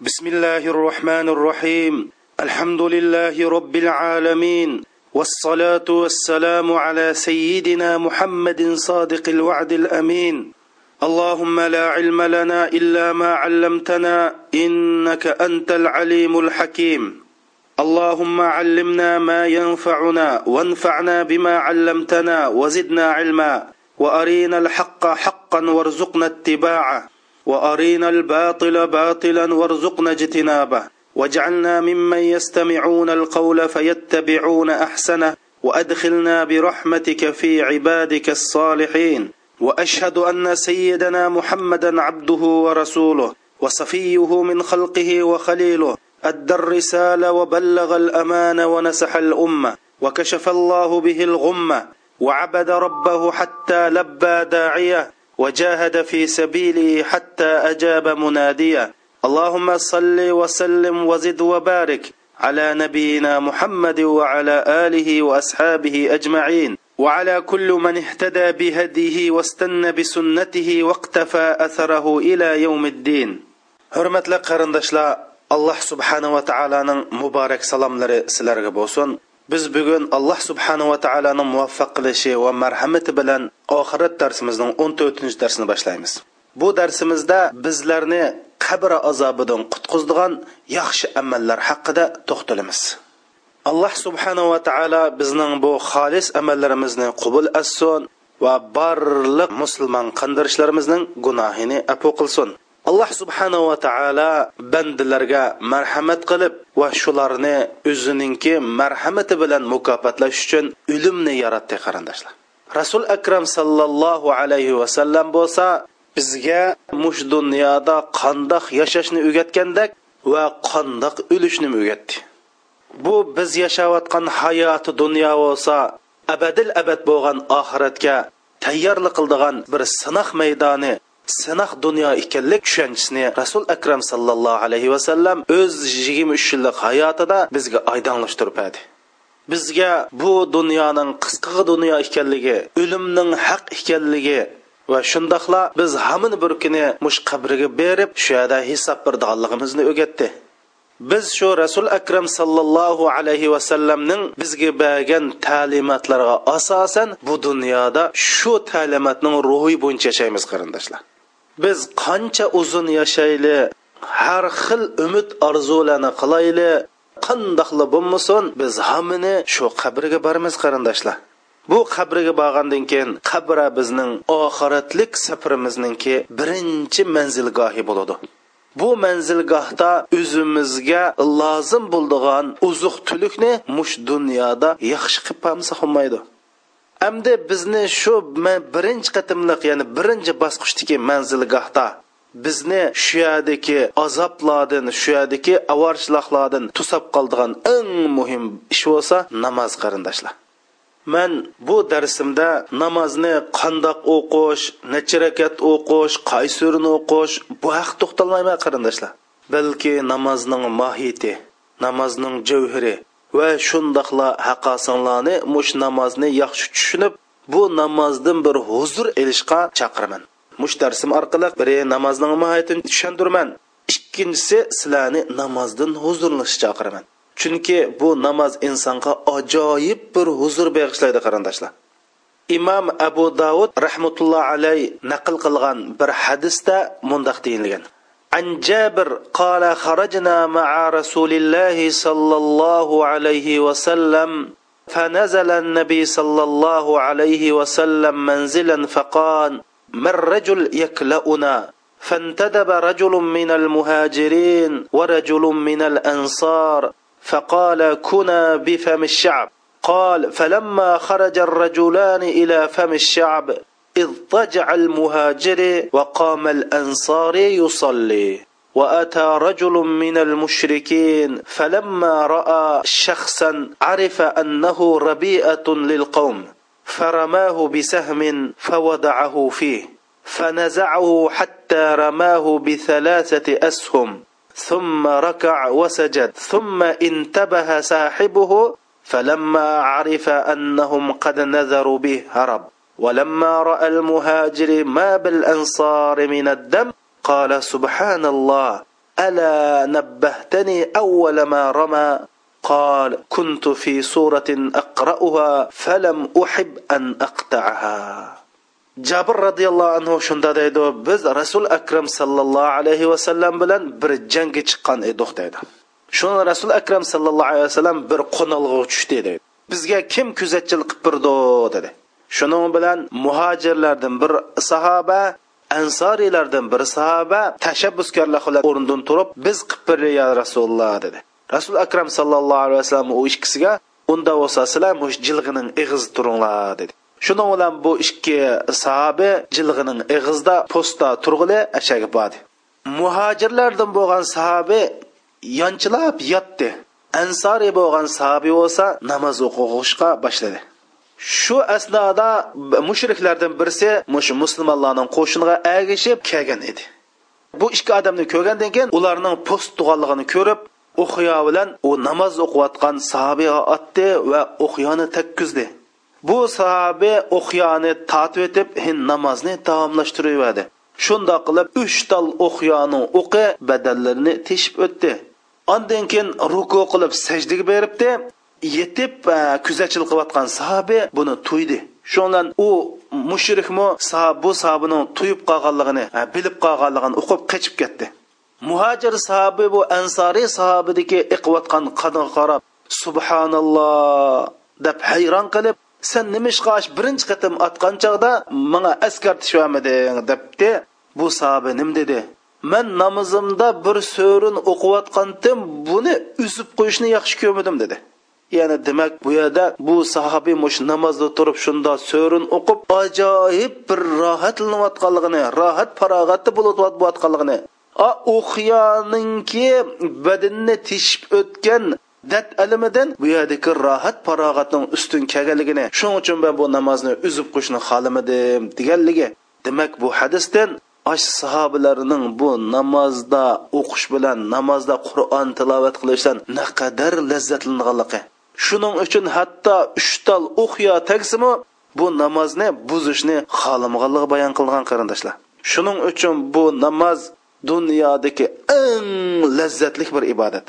بسم الله الرحمن الرحيم. الحمد لله رب العالمين. والصلاة والسلام على سيدنا محمد صادق الوعد الأمين. اللهم لا علم لنا إلا ما علمتنا إنك أنت العليم الحكيم. اللهم علمنا ما ينفعنا وانفعنا بما علمتنا وزدنا علما وارينا الحق حقا وارزقنا اتباعه. وأرينا الباطل باطلا وارزقنا اجتنابه. واجعلنا ممن يستمعون القول فيتبعون أحسنه. وأدخلنا برحمتك في عبادك الصالحين. وأشهد أن سيدنا محمدا عبده ورسوله. وصفيه من خلقه وخليله. أدى الرسالة وبلغ الأمان ونسح الأمة. وكشف الله به الغمة. وعبد ربه حتى لبى داعيه. وجاهد في سبيله حتى أجاب مناديه اللهم صل وسلم وزد وبارك على نبينا محمد وعلى آله وأصحابه أجمعين. وعلى كل من اهتدى بهديه واستنى بسنته واقتفى أثره إلى يوم الدين. Hurmatli qarindoshlar alloh subhanava taoloning muborak salomlari sizlarga bo'lsin. Biz bugun alloh subhanava taoloni muvaffaq qilishi va marhamati bilan oxirat darsimizning o'n to'rtinchi darsini boshlaymiz. Bu darsimizda bizlarni qabr azobidan qutqizdigan yaxshi amallar haqida to'xtalamiz. Alloh subhanava taolo bizning bu xolis amallarimizni qabul etsin va barliq musulmon qandirishlarimizni gunohini apu qilsin. Alloh subhanava taolo bandalarga marhamat qilib va shularni o'zininki marhamati bilan mukofotlash uchun o'limni yaratdi qarindoshlar. Rasul akram sallallohu alayhi vasallam bo'lsa bizga mush dunyoda qandoq yashashni o'rgatgandek va qandoq o'lishni o'rgatdi bu biz yashayotgan hayoti dunyo bo'lsa abadil abad bo'lgan oxiratga tayyorlik qildigan bir sinoq maydoni sinoq dunyo ekanlik tushanchisini rasul akram sallallohu alayhi vasallam o'z yigirma uch yillik hayotida bizga oydinlashtirib bizga bu dunyoning qisqa dunyo ekanligi o'limning haq ekanligi va shundoqla biz hamini bir kuni mush qabriga berib shu yerda hisob berdiganligimizni o'rgatdi. Biz shu rasul akram sallallohu alayhi vasallamning bizga bergan ta'limotlarga asosan bu dunyoda shu ta'limotning ruhi bo'yicha yashaymiz qarindoshlar. Biz qancha uzun yashayli har xil umid orzularni qilayli qandoqli bo'lmasin biz hammani shu qabrga boramiz qarindoshlar. Bu qabrga borgandan keyin qabra bizning oxiratlik safarimizningki birinchi manzilgohi bo'ladi. Bu manzilgohda o'zimizga lozim bo'ldigan uzuq tulikni mush dunyoda yaxshi qilib pamsa endi bizni shu birinchi qatimliq ya'ni birinchi bosqichdagi manzilgohda. Bizni shu yerdagi azoblardan shu yerdagi avorchiliklardan tusab qoldigan eng muhim ish bo'lsa namoz qarindoshlar. Man bu darsimda namozni qandoq o'qish necha rakat o'qish qaysi surani o'qish bu haqda to'xtalmayman qarindoshlar. Balki namozning mohiyati namozning javhiri va shundoqla haqosinlarni mush namozni yaxshi tushunib bu namozdan bir huzur ilishga chaqiraman. Mush darsim orqali biri namozning mohiyatini tushundirman ikkinchisi sizlarni namozdan huzurlanishga chaqiraman. Chunki bu namoz insonga ajoyib bir huzur bag'ishlaydi qarindoshlar. Imom abu davud rahmatulloh alay naql qilgan bir hadisda mundoq deyilgan. عن جابر قال خرجنا مع رسول الله صلى الله عليه وسلم فنزل النبي صلى الله عليه وسلم منزلا فقال ما الرجل يكلأنا؟ فانتدب رجل من المهاجرين ورجل من الأنصار فقال كنا بفم الشعب. قال فلما خرج الرجلان إلى فم الشعب اضطجع المهاجر وقام الأنصار يصلي. وأتى رجل من المشركين فلما رأى شخصا عرف أنه ربيئة للقوم فرماه بسهم فوضعه فيه. فنزعه حتى رماه بثلاثة أسهم. ثم ركع وسجد. ثم انتبه ساحبه فلما عرف أنهم قد نذروا به هرب ولما راى المهاجر ما بالانصار من الدم قال سبحان الله ألا نبهتني أول ما رمى قال كنت في سورة أقرأها فلم أحب أن أقطعها jabr roziyallohu anhu shunda deydi biz rasul akram sallallohu alayhi vasallam bilan bir jangga chiqqan edik deydi shuni rasul akram sallallohu alayhi vasallam bir qo'nalg'a tushdi deydi bizga kim kuzatchilik qilib birdi dedi shuning bilan muhojirlardan bir sahoba ansoriylardan bir sahoba tashabbuskorlar o'rnidan turib biz qilib ya rasululloh dedi. Rasul akram sallallohu alayhi vasallam u ikkisiga unda bo'lsa sizlar mush jilg'ining ig'iz turinglar dedi. Shuning bilan bu ikki sahoba jilg'ining ig'izda posta turg'ili ashaga bordi muhojirlardan bo'lgan sahoba yonchilab yotdi. Ansoriy bo'lgan sahobiy bo'lsa namoz o'qishga boshladi. Shu asnoda mushriklardan birisi mushu musulmonlarning qo'shiniga agishib kelgan edi. Bu ikki odamni ko'rgandan keyin ularning post tug'anligini ko'rib o'qiyo bilan u namoz o'qiyotgan sahobiga otdi va o'qiyoni takkizdi bu sahoba o'qiyoni tatib etib namozni davomlashtiraverdi shundoq qilib uch tal o'qiyoning o'qi badallarini teshib o'tdi. Ondan keyin ruku qilib sajdaga beribdi. Yetib e, kuzatchilik qilayotgan sahobi buni tuydi. Shundan u mushrikmi bu sahobaning tuyib qolganligini e, bilib qolganligini o'qib qochib ketdi. Muhojir sahobi bu ansoriy sahobadagi iqiyotgan qadga qarab subhanalloh deb hayron qilib sen nima nimishqa birinchi qatim otgan chog'da manga askartishvamiding debdi. Bu sahobi nim dedi? Man namozimda bir so'rin o'qiyotgandim buni uzib qo'yishni yaxshi ko'rmadim dedi. Ya'ni demak bu yerda bu sahobiy mush namozda turib shunda so'rin o'qib ajoyib bir rohatlanayotganligini rohat farog'atda bo'layotganligini a o'qiyoninki badanni teshib o'tgan dat alimidan bu yerdagi rohat farog'atning ustun kelganligini shuning uchun men bu namozni uzib qo'yishni xohlamadim deganligi. Demak bu hadisdan ash sahobalarining bu namozda o'qish bilan namozda qur'on tilovat qilishdan naqadar lazzatlanganligi. Shuning uchun hatto uchtal o'qiyo tagsimi bu namozni buzishni xohlamaganligi bayon qilgan qarindoshlar. Shuning uchun bu namoz dunyodagi eng lazzatli bir ibodat.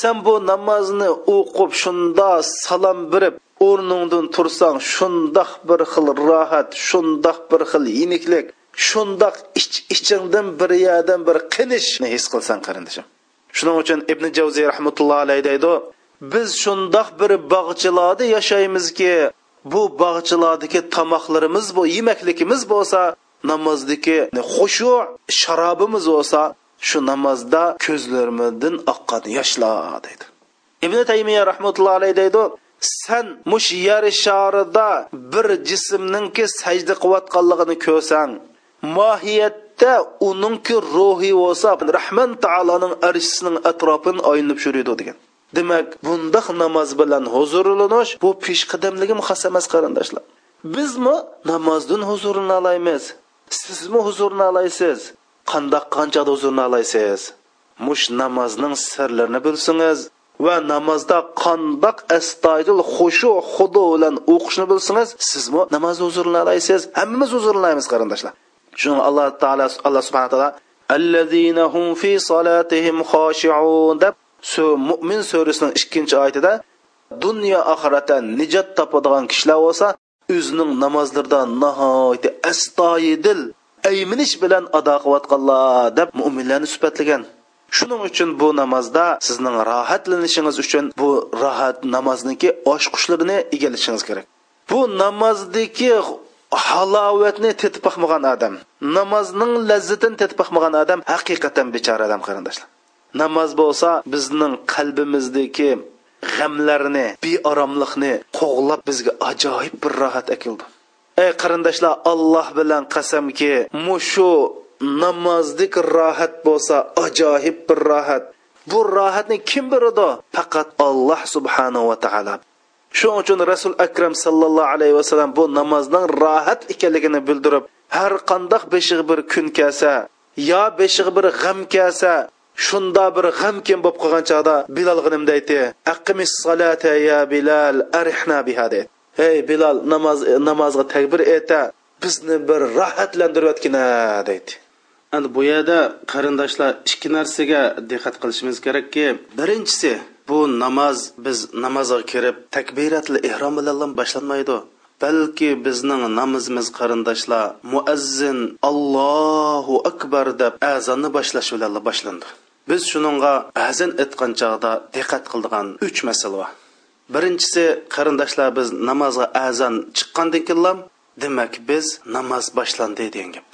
Sen bu namozni o'qib shunda salom berib o'rningdan tursang shundoq bir xil rohat shundoq bir xil yeniklik shundoq ich ichingdan bir yerdan bir qinishni his qilsan qarindoshim. Shuning uchun ibn javziy rahmatullohi alayhi deydi biz shundoq bir bog'chilarda yashaymizki bu bog'chilardagi tomoqlarimiz bu yemakligimiz bo'lsa namozdagi xushu sharobimiz bo'lsa shu namozda ko'zlarimizdan oqqan yoshlar deydi. Ibn taymiya rahmatullohi alayhi deydi san mush yer sharida bir jismninki sajda qilayotganligini ko'rsang mohiyatda uningki ruhi bo'lsa rahman taoloning arshisining atrofini aylanib yuradi degan. Demak bundoq namoz bilan huzurlanish bu peshqadamligim xos emas qarindoshlar. Bizmi namozdan huzurini olamiz sizmi huzurini olasiz qandoq qanchada huzurini olasiz mush namozning sirlarini bilsangiz va namozda qandoq astoydil xushu xudo bilan o'qishni bilsangiz sizmi namozni huzurini olasiz hammamiz huzurlaymiz qarindoshlar. Shuning alloh taolo alloh subhana taolo allazina hum fi solatihim xoshiun deb mo'min surasining ikkinchi oyatida dunyo oxiratda nijot topadigan kishilar bo'lsa o'zining namozlarida nihoyatda astoyidil ayminish bilan ado qilayotganlar deb mo'minlarni sifatlagan shuning uchun bu namozda sizning rohatlanishingiz uchun bu rohat namozniki oshqushlarini egallashingiz kerak. Bu namozdagi halovatni tetib boqmagan odam namozning lazzatini tetib boqmagan odam haqiqatan bechora odam qarindoshlar. Namoz bo'lsa bizning qalbimizdagi g'amlarni beoromlikni qo'g'lab bizga ajoyib bir rohat akildi. Ey qarindoshlar alloh bilan qasamki mushu namozdik rohat bo'lsa ajoyib bir rohat bu rohatni kim beradi? Faqat alloh subhanahu va taolo shuning uchun rasul akram sallallohu alayhi vasallam bu namozning rohat ekanligini bildirib har qandoq beshig'i bir kun kelsa yo beshig'i bir g'am kelsa shunda bir g'amkin bo'lib qolgan chog'da bilolga nima deydi aqimis salata ya bilal arihna biha deydi hey bilal namoz namozga takbir eta bizni bir rohatlantirayotgina deydi. Endi bu yerda qarindoshlar ikki narsaga diqqat qilishimiz kerakki birinchisi bu namoz biz namozga kirib takbiratli ehrom bilan boshlanmaydi. Balki bizning namozimiz qarindoshlar muazzin allohu akbar deb azonni boshlash bilan boshlandi biz shuningga azin aytgan chog'da diqqat qildigan uch masala bor. Birinchisi qarindoshlar biz namozga azon chiqqandan keyin demak biz namoz boshlandi degan gap.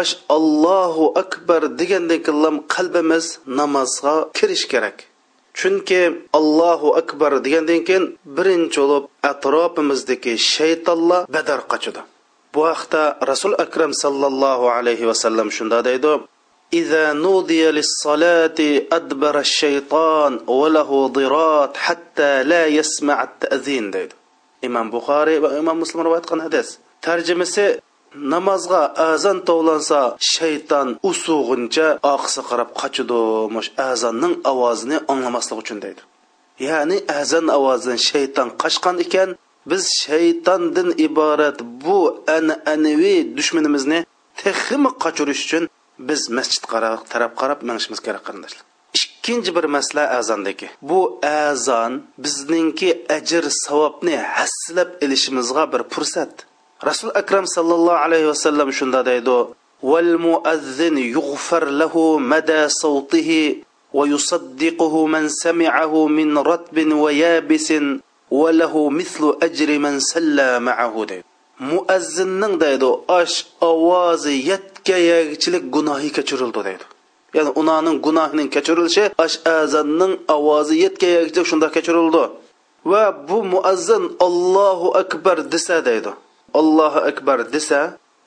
Ash allohu akbar degandan keyin qalbimiz namozga kirish kerak. Chunki allohu akbar degandan keyin birinchi bo'lib atrofimizdagi shaytonlar badar qochadi. Bu haqda rasul akram sallallohu alayhi vasallam shunda deydi إذا نودي للصلاة أدبر الشيطان وله ضرات حتى لا يسمع التأذين deydi imom buxoriy va imom muslim rivoyat qilgan hadis tarjimasi namozga azon tovlansa shayton usug'uncha oqisi qarab qochidi mush azonning ovozini anglamaslik uchun deydi ya'ni azon ovozidan shayton qochgan ekan biz shaytondan iborat bu an'anaviy dushmanimizni texmi qochirish uchun biz masjid taraf qarab minishimiz kerak qarindoshlar ikkinchi bir masala azondagi bu azon bizningki ajr savobni hassilab ilishimizga bir fursat rasul akram sallallohu alayhi vasallam shunda deydi val muazzin yughfar lahu mada sawtihi ويصدقه من سمعه من رطب ويابس وله مثل أجر من سلى معه deydi muazzinning deydi osh ovozi yetkayagichilik gunohi kechirildi deydi. Ya'ni ularning gunohining kechirilishi ash azanning ovozi yetkayagichilik shunda kechirildi. Va bu muazzin allohu akbar desa deydi. Allohu akbar desa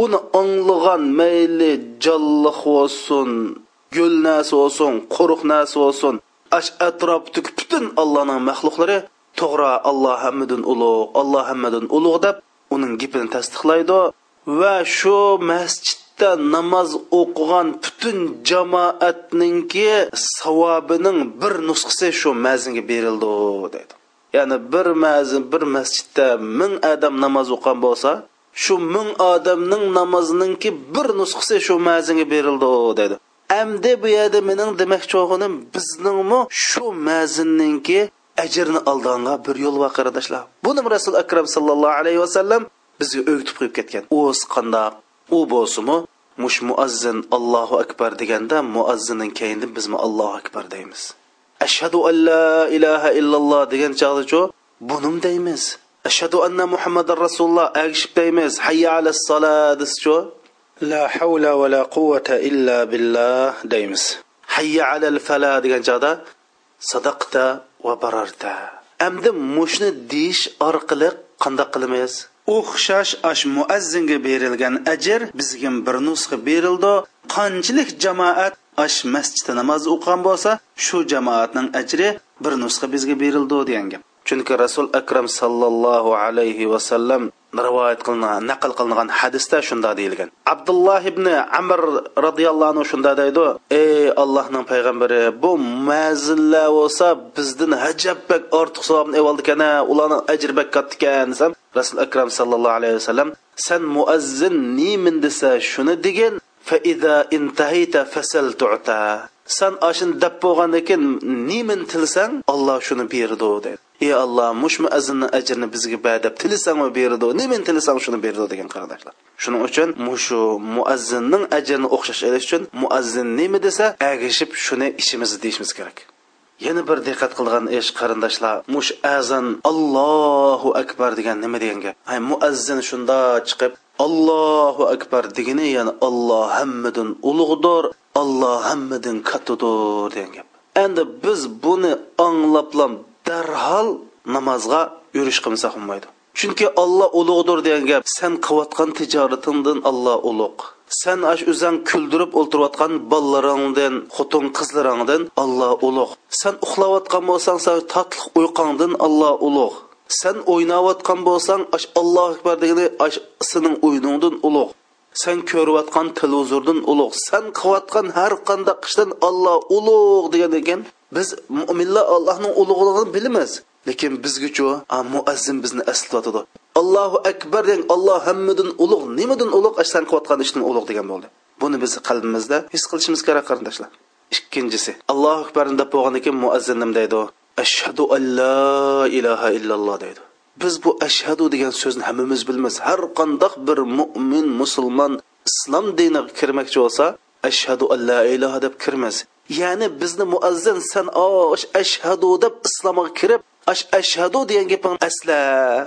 uni anglagan mayli jalliq bo'lsin gul narsa bo'lsin quruq narsa bo'lsin ash atrofdagi butun allohning maxluqlari to'g'ri alloh hammadan ulug' alloh hammadan ulug' deb uning gapini tasdiqlaydi. Va shu masjid masjidda namoz o'qigan butun jamoatninki savobining bir nusxasi shu mazinga berildi dedi. Ya'ni bir mazin bir masjidda ming odam namoz o'qigan bo'lsa shu ming odamning namozininki bir nusxasi shu mazinga berildi dedi. Amdi bu yerda mening demoqchi bo'lganim bizningmi? Shu mazinninki ajrni olganga bir yo'l va qarindoshlar buni rasul akram sallallohu alayhi vasallam bizga o'gitib qo'yib ketgan. O'z qandoq u bo'lsimi mush muazzin allohu akbar deganda muazzinning keyinda bizmi allohu akbar deymiz. Ashhadu an la ilaha illalloh degan chog'dachu bunim deymiz. Ashhadu anna muhammadan rasululloh agishib deymiz. Hayya ala sala deschu la havla va la quvvata illa billah deymiz. Hayya ala fala degan chog'da sadaqta va bararta. Endi mushni deyish orqali qandoq qilamiz o'xshash ash muazzinga berilgan ajr bizga bir nusxa berildi. Qanchalik jamoat ash masjidda namoz o'qigan bo'lsa shu jamoatning ajri bir nusxa bizga berildi degan gap. Chunki rasul akram sallallohu alayhi vasallam rivoyat qilingan naql qilingan hadisda shunda deyilgan. Abdulloh ibn amr roziyallohu anhu shunda deydi ey allohning payg'ambari bu mazillar bo'lsa bizdan hajabbak ortiq savobni evoldikan ularni ajri bak katta ekan desam rasul akram sallallohu alayhi vasallam san muazzin nimin desa shuni degin fa intahita intahayta fasal tu'ta. San ashin dab bo'lgandan keyin nimin tilsang olloh shuni berdi dedi. Ey alloh mush muazzinni ajrini bizga badab tilisang berdi nimin tilsang shuni berdi degan qarindoshlar shuning uchun mushu muazzinning ajrini o'xshash elish uchun muazzin nima desa agishib shuni ishimizni deyishimiz kerak. Yana bir diqqat qilgan ish qarindoshlar mush azan allohu akbar degan nima degan gap ay muazzin shunda chiqib allohu akbar degani ya'ni alloh hammadan ulug'dir alloh hammadan kattadir degan gap. Endi biz buni anglablam darhol namozga yurish qilmasak bo'lmaydi. Chunki olloh ulug'dir degan gap sen qilayotgan tijoratingdan olloh ulug' sen aş o'zang kuldirib o'ltirayotgan bolalaringdan xotin qizlaringdan olloh ulug' sen uxlayotgan bo'lsang san tatliq uyqangdan olloh ulug' sen o'ynayotgan bo'lsang ash allohu akbar degani ash sening o'yiningdan ulug' sen ko'rayotgan televizordan ulug' sen qilayotgan har qanday ishdan olloh ulug' degan ekan biz mo'minlar allohning ulug'ligini bilamiz. Lekin bizgachu muazzin bizni eslatadi allohu akbar deng olloh hammadan ulug' nimadan ulug' san qilayotgan ishdan ulug' degan bo'ldi. Buni biz qalbimizda his qilishimiz kerak qarindoshlar. Ikkinchisi allohu akbar deb bo'lgandan keyin muazzin nima deydi. Ashhadu an la ilaha illalloh deydi. Biz bu ashhadu degan so'zni hammamiz bilamiz har qandoq bir mo'min musulmon islom diniga kirmoqchi bo'lsa ashhadu an la ilaha deb kirmas. Ya'ni bizni muazzin san osh ashhadu deb islomga kirib ash ashhadu degan gaping asla.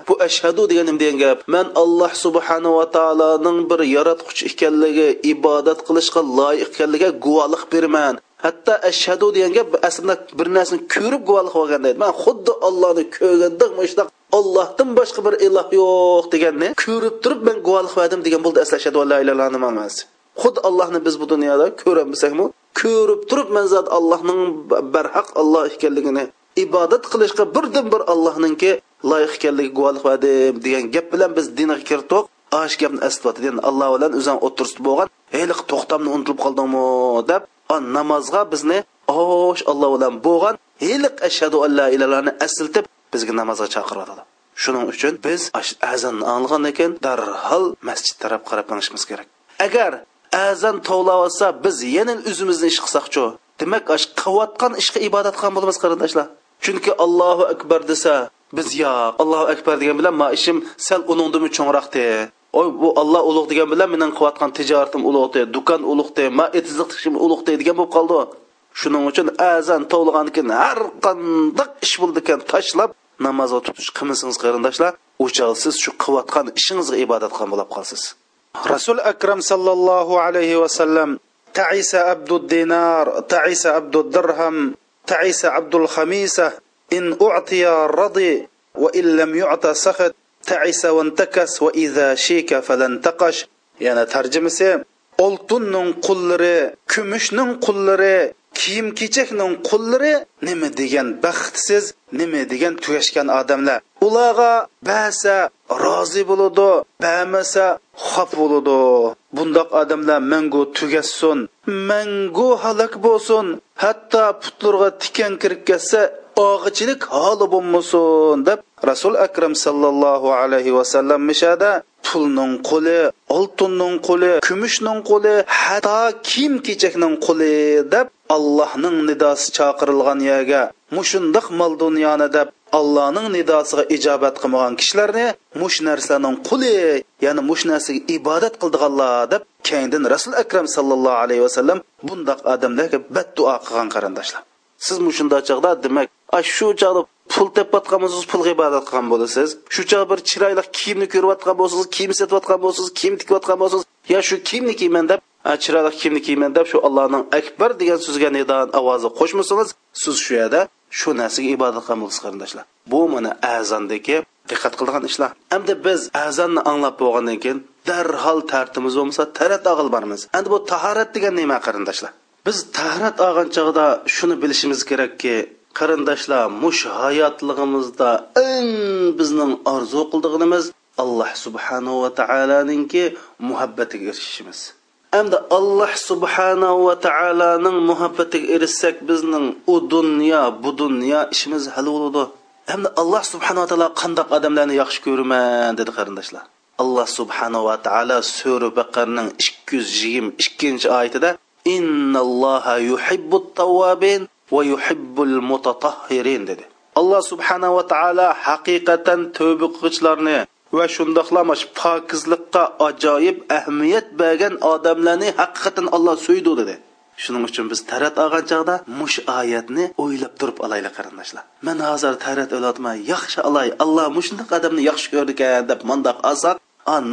Bu ashhadu degan nima degan gap? Man alloh subhanahu va taoloning bir yaratquchi ekanligi ibodat qilishga loyiq ekanligiga guvohlik beraman. Hatto ashhadu degan gap aslida bir narsani ko'rib guvohlik olgan man xuddi ollohni ko'rgandek mushtaq ollohdan boshqa bir iloh yo'q deganni ko'rib turib man guvohlik berdim degan bo'ldi. Asla ashhadu an la ilaha illalloh xuddi allohni biz bu dunyoda ko'rolmasakmi ko'rib turib man zot allohning barhaq olloh ekanligini ibodat qilishga birdan bir allohningki loyiq ekanligi guvohlik berdim degan gap bilan biz dinga kirdiq ash gapni eslatdi alloh bilan o'zang o'tirsida bo'lgan heyliq to'xtamni unutilib qoldingmi deb namozga bizni osh alloh bilan bo'lgan heyliq ashhadu an la ilahlarni eslatib bizga namozga chaqiradi shuning uchun biz azon anglagandan keyin darhol masjid taraf qarab minishimiz kerak. Agar azon tovlaolsa biz yana o'zimizni ish qilsakchu demak qilayotgan ishga ibodat qilgan bo'lamiz qarindoshlar. chunki allohu akbar desa biz yo'q allohu akbar degan bilan ma ishim sal uningdimi cho'ngroqdi oy bu olloh ulug' degan bilan mening qilayotgan tijoratim ulug'di dukan ulug'di ma etizliq ishim ulug'di degan bo'lib qoldi. Shuning uchun azan tovlagandan har qandaq ish bo'ldi ekan tashlab namoz o'tib qilmasangiz qarindoshlar o'chalsiz shu qilayotgan ishingizga ibodat qilgan bo'lib qolsiz rasul akram sallallohu alayhi vasallam taisa abdu dinar taisa abdu dirham تعس عبد الخميسة إن أعطي رضي وإن لم يعطى سخط. تعس وانتكس وإذا شيك فلانتقش يعني ترجمة oltinning qullari kumushning qullari kiyim kechakning qullari nima degan baxtsiz nima degan tugashgan odamlar? Ularga basa rozi bo'ladi bamasa xop bo'ladi. Bundoq odamlar mangu tugassin mangu halok bo'lsin hatto putlarga tikan kirib ketsa og'ichilik holi bo'lmasin deb rasul akram sallallohu alayhi vasallam mishada pulning qo'li oltinning qo'li kumushning qo'li hatto kiyim kechakning qo'li deb allohning nidosi chaqirilgan yerga mushundoq mol dunyoni deb allohning nidosiga ijobat qilmagan kishilarni mush narsaning quli ya'ni mush narsaga ibodat qildiganlar deb keyindin rasul akram sallallohu alayhi vasallam bundoq odamlarga badduo qilgan qarindoshlar. Siz mushunda chog'da demak shu chog'da pul tepayotgan bo'lsangiz pulga ibodat qilgan bo'lasiz. Shu bir chiroyli kiyimni ko'rayotgan bo'lsangiz kiyim sotayotgan bo'lsangiz kiyim tikayotgan bo'lsangiz yo shu kiyimni kiyman deb chiroyli kiyimni kiyman deb shu allohning akbar degan so'zga nidon ovozi qo'shmasangiz siz shu yerda shu narsaga ibodat qilgan bo'lasiz qarindoshlar. Bu mana azondagi diqqat qilgan ishlar. Endi biz azonni anglab bo'lgandan keyin darhol tartibimiz bo'lmasa tarat og'il bormiz. Endi bu tahorat degan nima qarindoshlar? Biz tahorat olgan chog'da shuni bilishimiz kerakki qarindoshlar mush hayotlig'imizda eng bizning orzu qildig'imiz alloh subhanahu va taoloninki muhabbatiga erishishimiz. Hamda alloh subhanahu va taoloning muhabbatiga erishsak bizning u dunyo bu dunyo ishimiz hal bo'ladi. Hamda alloh subhanava taolo qandoq odamlarni yaxshi ko'raman dedi qarindoshlar. Alloh subhanahu va taolo sura baqarning ikki yuz yigirma ikkinchi oyatida innalloha yuhibbut tawwabin va yuhibbul mutatahhirin dedi. Alloh subhanava va taolo haqiqatan tavba qiluvchilarni va shundoqlamash pokizlikqa ajoyib ahamiyat bergan odamlarni haqiqatan olloh suydi dedi. Shuning uchun biz tarat olgan chog'da mush oyatni o'ylab turib olaylik qarindoshlar man hozir tarat olayotman yaxshi olay alloh mushundoq odamni yaxshi ko'rdi ekan deb mundoq olsak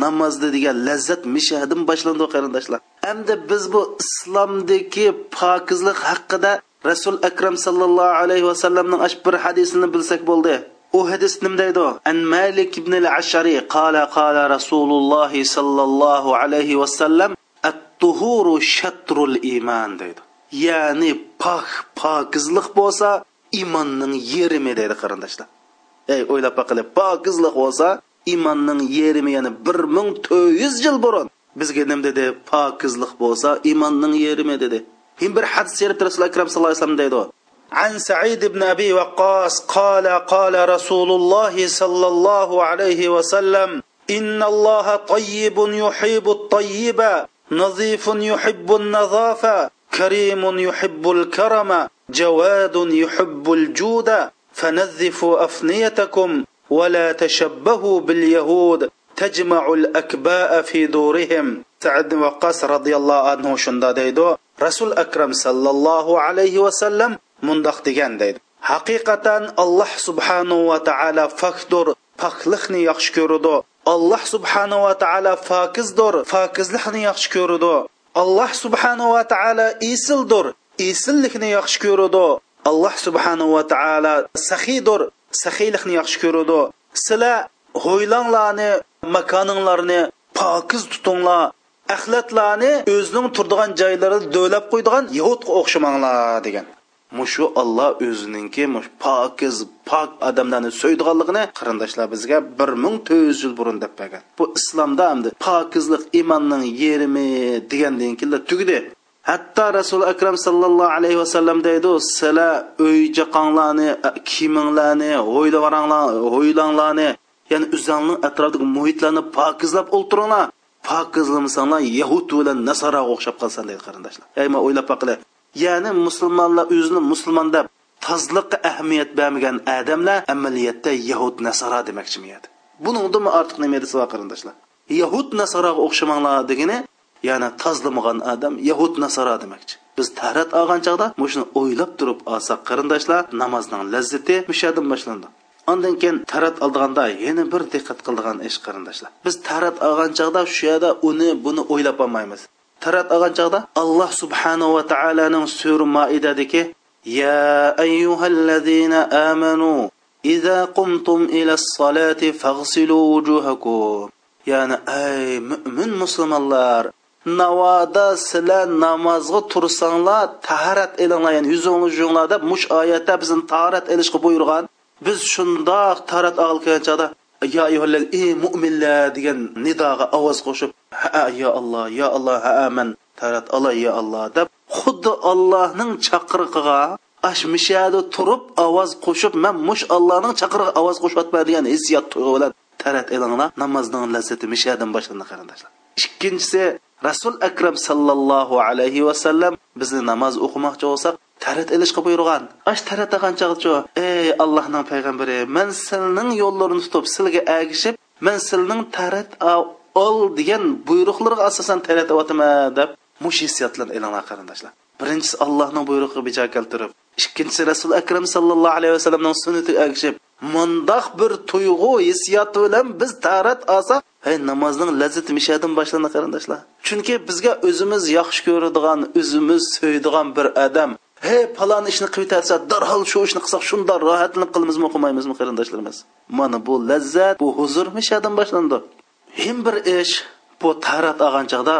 namozda degan lazzat mishadim boshlandi qarindoshlar hamda biz bu islomdagi pokizlik haqida rasul akram sallallohu alayhi vasallamning bir hadisini bilsak bo'ldi. U hadis nim deydi? An malik ibn al ashari qala qala rasululloh sallallohu alayhi vasallam at-tuhuru shatrul iymon deydi. Ya'ni pok pokizlik bo'lsa iymonning yerimi deydi qarindoshlar. Ey o'ylab baqilib pokizlik bo'lsa iymonning yerimi ya'ni bir ming to'rt yuz yil burun bizga nim dedi? Pokizlik bo'lsa iymonning yerimi dedi. هم بر حدث سيرة رسول الله صلى الله عليه وسلم دايدو عن سعيد بن أبي وقاص قال قال رسول الله صلى الله عليه وسلم إن الله طيب يحب الطيب نظيف يحب النظافة كريم يحب الكرم جواد يحب الجود فنظفوا أفنيتكم ولا تشبهوا باليهود تجمع الأكباء في دورهم سعد بن وقاص رضي الله عنه شندا ديدو rasul akram sallallohu alayhi vasallam mundoq degan deydi. Haqiqatan alloh subhanahu va taolo faktur poklikni yaxshi ko'radi alloh subhanahu va taolo fokizdir fokizlikni yaxshi ko'radi alloh subhanahu va taolo esildir esillikni yaxshi ko'radi alloh subhanahu va taolo saxiydir saxiylikni yaxshi ko'radi sizlar ho'ylanglarni makoninglarni pokiz tutinglar. Axlatlarni o'zining turadigan joylarida do'lab qo'ydigan yahudga o'xshamanglar degan. Mushu olloh o'zininki pokiz pok odamlarni so'ydiganligini qarindoshlar bizga bir ming to'rt yuz yil burun deb bergan. Bu islomda hamda pokizlik imonning yerimi degandan keyin tugdi. Hatto rasuli akram sallallohu alayhi vasallam deydi sizlar uy jaqonglarni kiyiminglarni o'ylavaranglar ya'ni o'zinglarning atrofidagi muhitlarni pokizlab o'ltiringlar. Pokizlamasanglar yahud bilan nasaroga o'xshab qolsan deydi qarindoshlar. Ey man o'ylab boqinglar ya'ni musulmonlar o'zini musulmon deb tozliqqa ahamiyat bermagan odamlar amaliyotda yahud nasara demoqchimiyadi buningdimi ortiq nima desa qarindoshlar? Yahud nasaroga o'xshamanglar degani ya'ni tozlamagan odam yahud nasara demoqchi. Biz tarat olgan chog'da shuni o'ylab turib olsak qarindoshlar namozning lazzati mushadan boshlandi. ondan keyin tarat oldiganda yana bir diqqat qildigan ish qarindoshlar. Biz tarat olgan chog'da shu yerda uni buni o'ylab olmaymiz. Tarat olgan chog'da alloh subhanava taoloning sur maidadagi ya ayyuhallazina amanu iza qumtum ila solati faghsilu wujuhakum. Ya'ni ay mu'min musulmonlar navoda sizlar namozga tursanglar taharat elinglar ya'ni yuzingizni yuvinglar deb mush oyatda bizni taharat elishga buyurgan biz shundoq tarat olgan chog'da ya ayyuhallaz ey mo'minlar degan nidoga ovoz qo'shib ha ya alloh ya alloh ha man tarat olay ya alloh deb xuddi allohning chaqirig'iga ashmishadi turib ovoz qo'shib man mush allohning chaqirig'iga ovoz qo'shyapman degan hissiyot tuyg'u bilan tarat elinglar namozning lazzati mishadan boshlandi qarindoshlar. Ikkinchisi rasul akram sallallohu alayhi vasallam bizni namoz o'qimoqchi bo'lsak tarat ilishga buyurgan. Ash tarat qanchaqchi ey allohning payg'ambari man silning yo'llarini tutib silga agishib man silning tarat ol degan buyruqlarga asosan taratyapman deb mush hissiyotlar elinglar qarindoshlar. Birinchisi allohning buyrug'iga bijo keltirib ikkinchisi rasul akram sallallohu alayhi vasallamning sunnatiga agishib mundoq bir tuyg'u hissiyoti bilan biz tarat olsak hey namozning lazzati mishadan boshlandi qarindoshlar. Chunki bizga o'zimiz yaxshi ko'radigan o'zimiz so'ydigan bir odam hey palon ishni qilib yetsa darhol shu ishni qilsak shundoq rohatlanib qilmaymizmi qilmaymizmi qarindoshlarimiz mana bu lazzat bu huzur mishadan boshlandi hem bir ish bu tarat olgan chog'da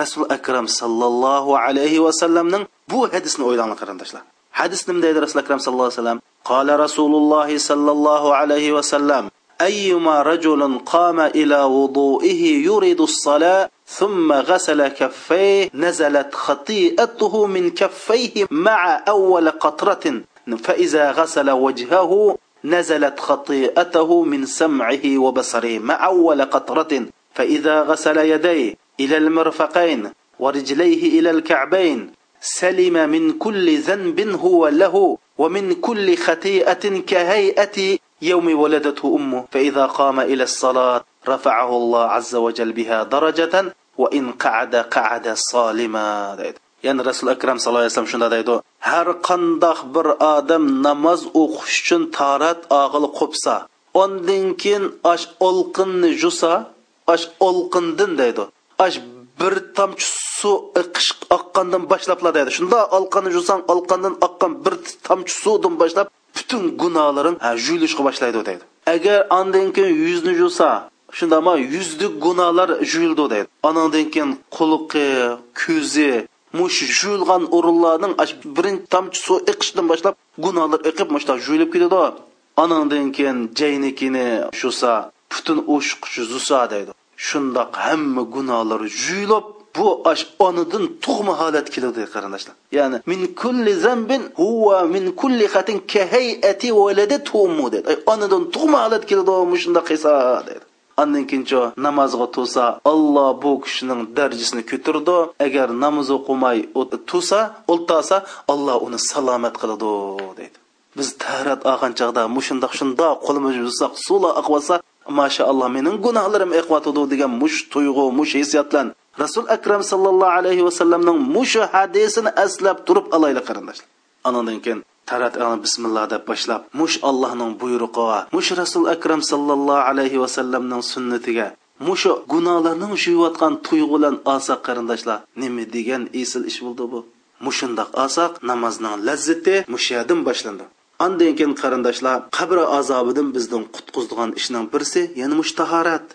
rasul akram sallallohu alayhi vasallamning bu hadisni o'ylanglar qarindoshlar hadis nima deydi rasul akram sallallohu alayhi vasallam قال رسول الله صلى الله عليه وسلم أيما رجل قام إلى وضوئه يريد الصلاة ثم غسل كفيه نزلت خطيئته من كفيه مع أول قطرة. فإذا غسل وجهه نزلت خطيئته من سمعه وبصره مع أول قطرة. فإذا غسل يديه إلى المرفقين ورجليه إلى الكعبين سلم من كل ذنب هو له ومن كل خطيئة كهيئة يوم ولدته أمه فإذا قام إلى الصلاة رفعه الله عز وجل بها درجة وإن قعد قعد صالما ya'ni rasul akram sallallohu alayhi vasallam shunda deydi har qandoq bir odam namoz o'qish uchun tarat og'il qo'psa ondan keyin ash olqinni jusa ash olqindin deydi ash bir tomchi suv iqish oqqandan boshlabla deydi shunda olqanni jusang olqandan oqqan bir tomchi suvdan boshlab butun gunohlaring juyilishga boshlaydi deydi agar andan keyin yuzni jusa shunda ma gunohlar juyildi deydi anandan keyin quliqi ko'zi mush juyilgan o'rinlarning birinchi tomchi suv iqishdan boshlab gunohlar iqib mushta juyilib ketadi. Anandan keyin jaynikini shusa butun o'shquchi zusa deydi. Shundoq hamma gunohlar juyilib bu ash onadan tug'ma holat keladi qarindoshlar. Ya'ni min kulli zambin huwa min kulli xatin ka hayati waladatu ummu dedi. Onadan tug'ma holat keladi shunda qilsa dedi. Andan keyinchi namozga tursa alloh bu kishining darajasini ko'tardi agar namoz o'qimay tursa o'ltasa alloh uni salomat qiladi deydi biz tarat olgan chog'da mushundoq shundoq qo'limiz yuzsak suvlar oqyotsa mashaalloh mening gunohlarim eqyotidi degan mush tuyg'u mush hissiyotlar rasul akram sallallohu alayhi vasallamning mushu hadisini aslab turib olaylik qarindoshlar. Anandan keyin tarat bismillah deb boshlab mush allohning buyrug'iga mush rasul akram sallallohu alayhi vasallamning sunnatiga mushu gunohlarning shuyayotgan tuyg'ulan olsak qarindoshlar nima degan esil ish bo'ldi bu? Mushundoq olsak namozning lazzati mushadan boshlandi. Andan keyin qarindoshlar qabr azobidan bizdan qutqizgan ishning birisi ya'ni mush tahorat.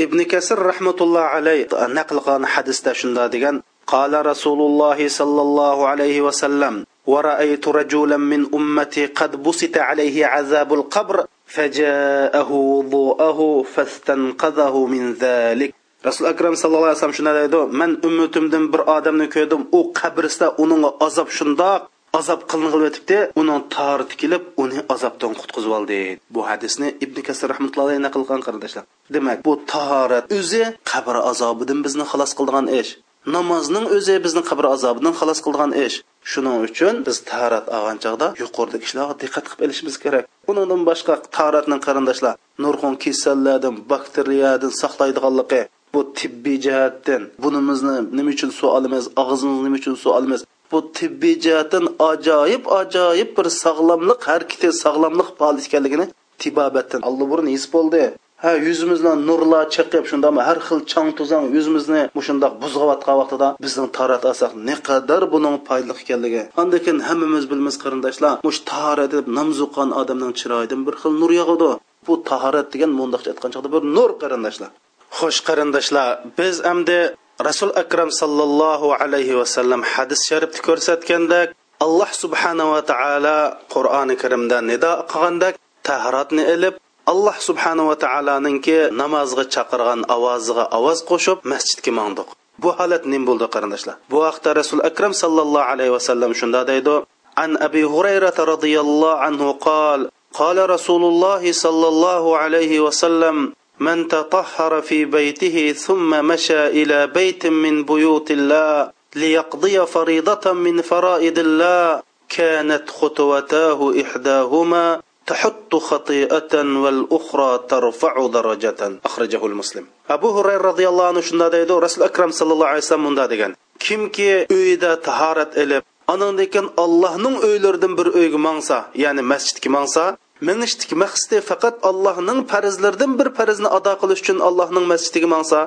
ابن كسر رحمة الله عليه alayhi naql qilgan hadisda قال رسول الله صلى الله عليه وسلم ورأيت رجلا من أمتي قد بسط عليه عذاب القبر فجاءه وضوءه فاستنقذه من ذلك رسول أكرم صلى الله عليه وسلم شنو من أمتم دم آدم نكيدم أو قبرستا أنو عذاب شنداق azob qilinib uning tori kelib uni azobdan qutqizib oldi. Bu hadisni ibn kasir rahmatullohi naql qilgan qarindoshlar demak bu tahorat o'zi qabr azobidan bizni xalos qildigan ish. Namozning o'zi bizni qabr azobidan xalos qildigan ish. Shuning uchun biz tahorat olgan chog'da yuqoridagi ishlarga diqqat qilib olishimiz kerak. Bundan boshqa tahoratning qarindoshlar nurg'un kasallardan bakteriyadan saqlaydiganligi bu tibbiy jihatdan bunimizni nima uchun suv olamiz og'zimizni nima uchun suv olamiz bu tibbiy jihatdan ajoyib ajoyib bir sog'lomlik harakati sog'lomlik faol ekanligini tibobatdan allaburun his bo'ldi. Ha yuzimizni nurlar chiqib shundami har xil chang tuzang yuzimizni mushundoq buzg'ayotgan vaqtida bizning tarat olsak naqadar buning foydali ekanligi. Andan keyin hammamiz bilamiz qarindoshlar mush tahorat deb namz o'qigan odamning chiroyidan bir xil nur yog'adi bu tahorat degan mundoqcha aytgan chog'da bir nur qarindoshlar. Xo'sh qarindoshlar biz endi rasul akram sallallohu alayhi vasallam hadis sharifda ko'rsatgandek alloh subhanava taolo qur'oni karimda nido qilgandek tahoratni ilib alloh subhanava taoloninki namozga chaqirgan ovoziga ovoz qo'shib masjidga mangdiq bu holat nim bo'ldi qarindoshlar bu haqda rasul akram sallallohu alayhi vasallam shunda deydi an abi hurayrata roziyallohu anhu qol قال رسول الله صلى الله عليه وسلم من تطهر في بيته ثم مشى إلى بيت من بيوت الله ليقضي فريضة من فرائض الله. كانت خطوتاه إحداهما تحط خطيئة والأخرى ترفع درجة. أخرجه المسلم. أبو هريرة رضي الله عنه شنو دايدو رسول أكرم صلى الله عليه وسلم دا ديغان. كيمكي أويدا طهارت الي أنا لكن الله نون أويلردن بر أويغ مانسا يعني مسجد كي مانسا minishdik maqsadi faqat allohning farzlaridan bir farzni ado qilish uchun allohning masjidiga mansa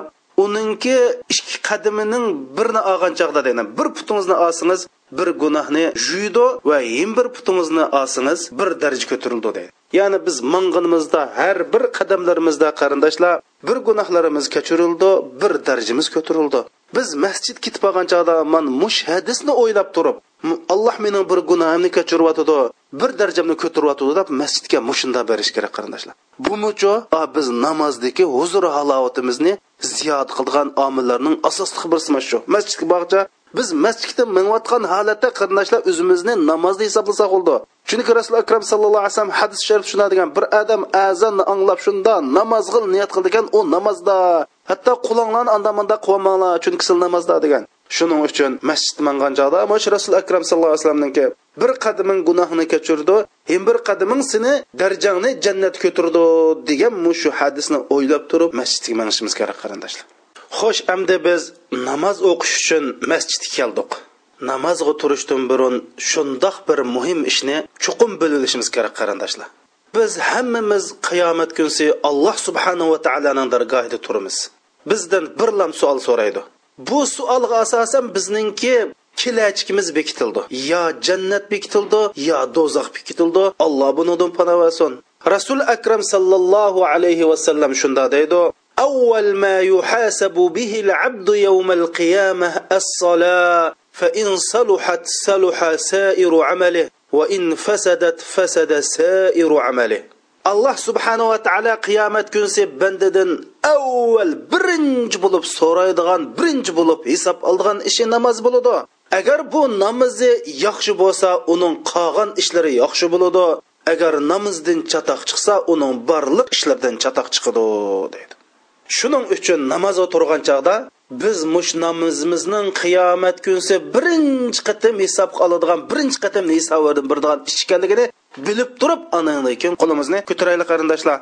uningki ikki qadamining birini olgan chog'da deydi. Bir putingizni olsangiz bir gunohni juydi va yin bir putingizni olsangiz bir daraja ko'tarildi deydi. Ya'ni biz mang'inimizda har bir qadamlarimizda qarindoshlar bir gunohlarimiz kechirildi bir darajamiz ko'tarildi. Biz masjid ketib qolgan chog'da man mush hadisni o'ylab turib alloh mening bir gunohimni kechiryotidi bir darajamni ko'taryotidi deb masjidga mushunda berish kerak qarindoshlar. Bumucho ah, biz namozdagi huzur halovatimizni ziyod qilgan omillarning asosli bir shu. Masjidga bog'cha biz masjidda minayotgan holatda qarindoshlar o'zimizni namozda hisoblasak bo'ldi. Chunki rasul akram sallallohu alayhi vasallam hadis sharif tushunadigan bir odam azonni anglab shunda namoz qil niyat qil degan u namozda hatto qulonglarni andamanda qilmanglar chunki sil namozda degan. Shuning uchun masjid mangan chog'da shu rasul akram sallallohu alayhi vasallamniki bir qadaming gunohni kechirdi hem bir qadaming seni darajangni jannat ko'tirdi degan shu hadisni o'ylab turib masjidga manishimiz kerak qarindoshlar. Xo'sh endi biz namoz o'qish uchun masjidga keldik. namozga turishdan burun shundoq bir muhim ishni chuqum bilishimiz kerak qarindoshlar biz hammamiz qiyomat kunsi alloh subhanava taoloning dargohida turamiz bizdan birlam savol so'raydi bu savolga asosan bizningki kelajagimiz bekitildi yo jannat bekitildi yo do'zax bekitildi alloh bunidan panovasin rasul akram sallallohu alayhi vasallam shunda deydi أول ما يحاسب به العبد يوم القيامة الصلاة فإن صلحت صلح سائر عمله وإن فسدت فسد سائر عمله alloh subhanava taolo qiyomat kunsi bandadan avval birinchi bo'lib so'raydigan birinchi bo'lib hisob oldigan ishi namoz bo'ladi agar bu namozi yaxshi bo'lsa uning qolgan ishlari yaxshi bo'ladi agar namozdan chatoq chiqsa uning barliq ishlaridan chatoq chiqadi deydi shuning uchun namoz o'tirgan chog'da biz mush namozimizning qiyomat kunsi birinchi qatim hisobga oladigan birinchi qatim hisobdan birdigan ish ekanligini bilib turib anandan keyin qo'limizni ko'taraylik qarindoshlar